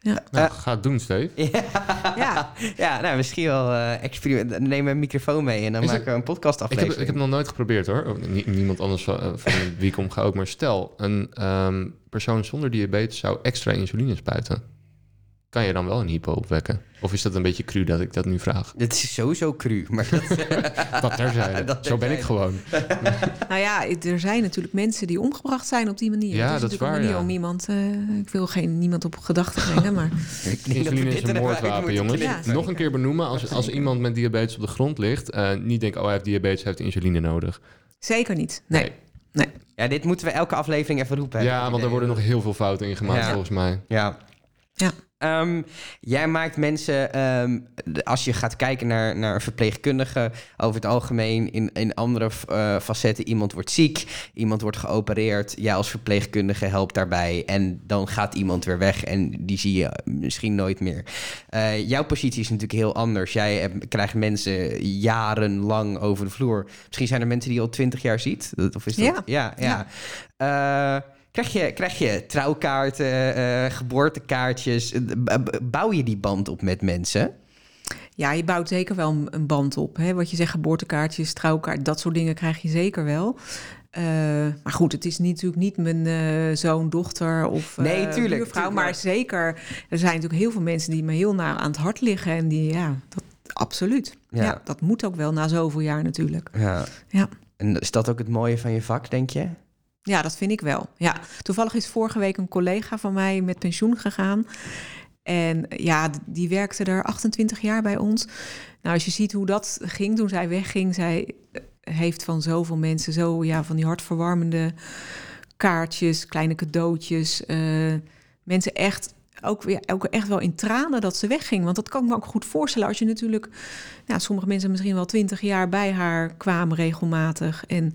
Nou, Eh, ga het doen, Steve. ja. Ja, nou, misschien wel eh experiment. Neem een microfoon mee en dan Is maken het- we een podcast Ik heb, aflevering. ik heb nog nooit geprobeerd hoor. Nie- niemand anders van, eh, van wie ik omga ook. Maar stel, een ehm, persoon zonder diabetes zou extra insuline spuiten. Kan je dan wel een hypo opwekken? Of is dat een beetje cru dat ik dat nu vraag? Dit is sowieso cru, maar dat, [LAUGHS] Dat terzijde. [LAUGHS] Dat Zo ben ik gewoon. [LAUGHS] Nou ja, er zijn natuurlijk mensen die omgebracht zijn op die manier. Ja, dat is natuurlijk waar, een manier ja. om iemand... eh, ik wil geen niemand op gedachten brengen, maar... ik denk dat we Insuline is een moordwapen, jongens. Ja. Nog een keer benoemen. Als, als iemand met diabetes op de grond ligt, eh, niet denken, oh hij heeft diabetes, hij heeft insuline nodig. Zeker niet. Nee. nee. Ja, dit moeten we elke aflevering even roepen. Ja, want er worden nog heel veel fouten in gemaakt Ja. volgens mij. Ja. Ja. Ehm, jij maakt mensen, ehm, als je gaat kijken naar, naar een verpleegkundige, over het algemeen in, in andere eh, facetten. Iemand wordt ziek, iemand wordt geopereerd. Jij als verpleegkundige helpt daarbij. En dan gaat iemand weer weg en die zie je misschien nooit meer. Eh, jouw positie is natuurlijk heel anders. Jij hebt- krijgt mensen jarenlang over de vloer. Misschien zijn er mensen die je al twintig jaar ziet. Of is dat? Ja. Ja, ja. Eh, Krijg je, krijg je trouwkaarten, eh, geboortekaartjes? Eh, b- b- Bouw je die band op met mensen? Ja, je bouwt zeker wel een- band op. Hè? Wat je zegt, geboortekaartjes, trouwkaart, dat soort dingen krijg je zeker wel. Eh, maar goed, het is niet- natuurlijk niet mijn eh, zoon, dochter of eh, Nee, tuurlijk, buurvrouw. tuurlijk, maar zeker, er zijn natuurlijk heel veel mensen die me heel naar aan het hart liggen. En die, ja, dat, absoluut. Ja. Ja. dat moet ook wel na zoveel jaar natuurlijk. Ja. Ja. En is dat ook het mooie van je vak, denk je? Ja, dat vind ik wel. Ja, toevallig is vorige week een collega van mij met pensioen gegaan. En ja, d- die werkte er 28 jaar bij ons. Nou, als je ziet hoe dat ging toen zij wegging, zij eh, heeft van zoveel mensen zo ja, van die hartverwarmende kaartjes, kleine cadeautjes. eh, mensen echt ook, weer, ook echt wel in tranen dat ze wegging. Want dat kan ik me ook goed voorstellen als je natuurlijk, ja, sommige mensen misschien wel 20 jaar bij haar kwamen regelmatig. En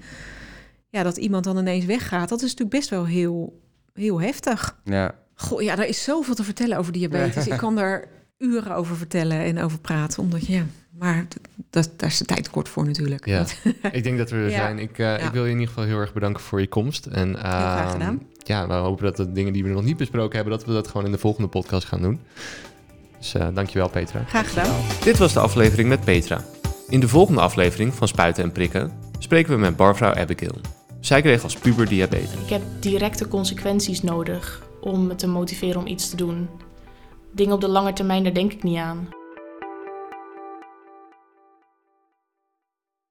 ja, dat iemand dan ineens weggaat, dat is natuurlijk best wel heel, heel heftig. Ja. Goh, ja, er is zoveel te vertellen over diabetes. Ik kan daar uren over vertellen en over praten, omdat ja, maar dat, daar is de tijd kort voor natuurlijk. Ja. [LAUGHS] Ik denk dat we er Ja. zijn. Ik, eh, Ja. ik wil je in ieder geval heel erg bedanken voor je komst. En, graag ehm, gedaan. Ja, we hopen dat de dingen die we nog niet besproken hebben, dat we dat gewoon in de volgende podcast gaan doen. Dus eh dankjewel Petra. Graag gedaan. Dit was de aflevering met Petra. In de volgende aflevering van Spuiten en Prikken spreken we met barvrouw Abigail. Zij kreeg als puber diabetes. Ik heb directe consequenties nodig om me te motiveren om iets te doen. Dingen op de lange termijn, daar denk ik niet aan.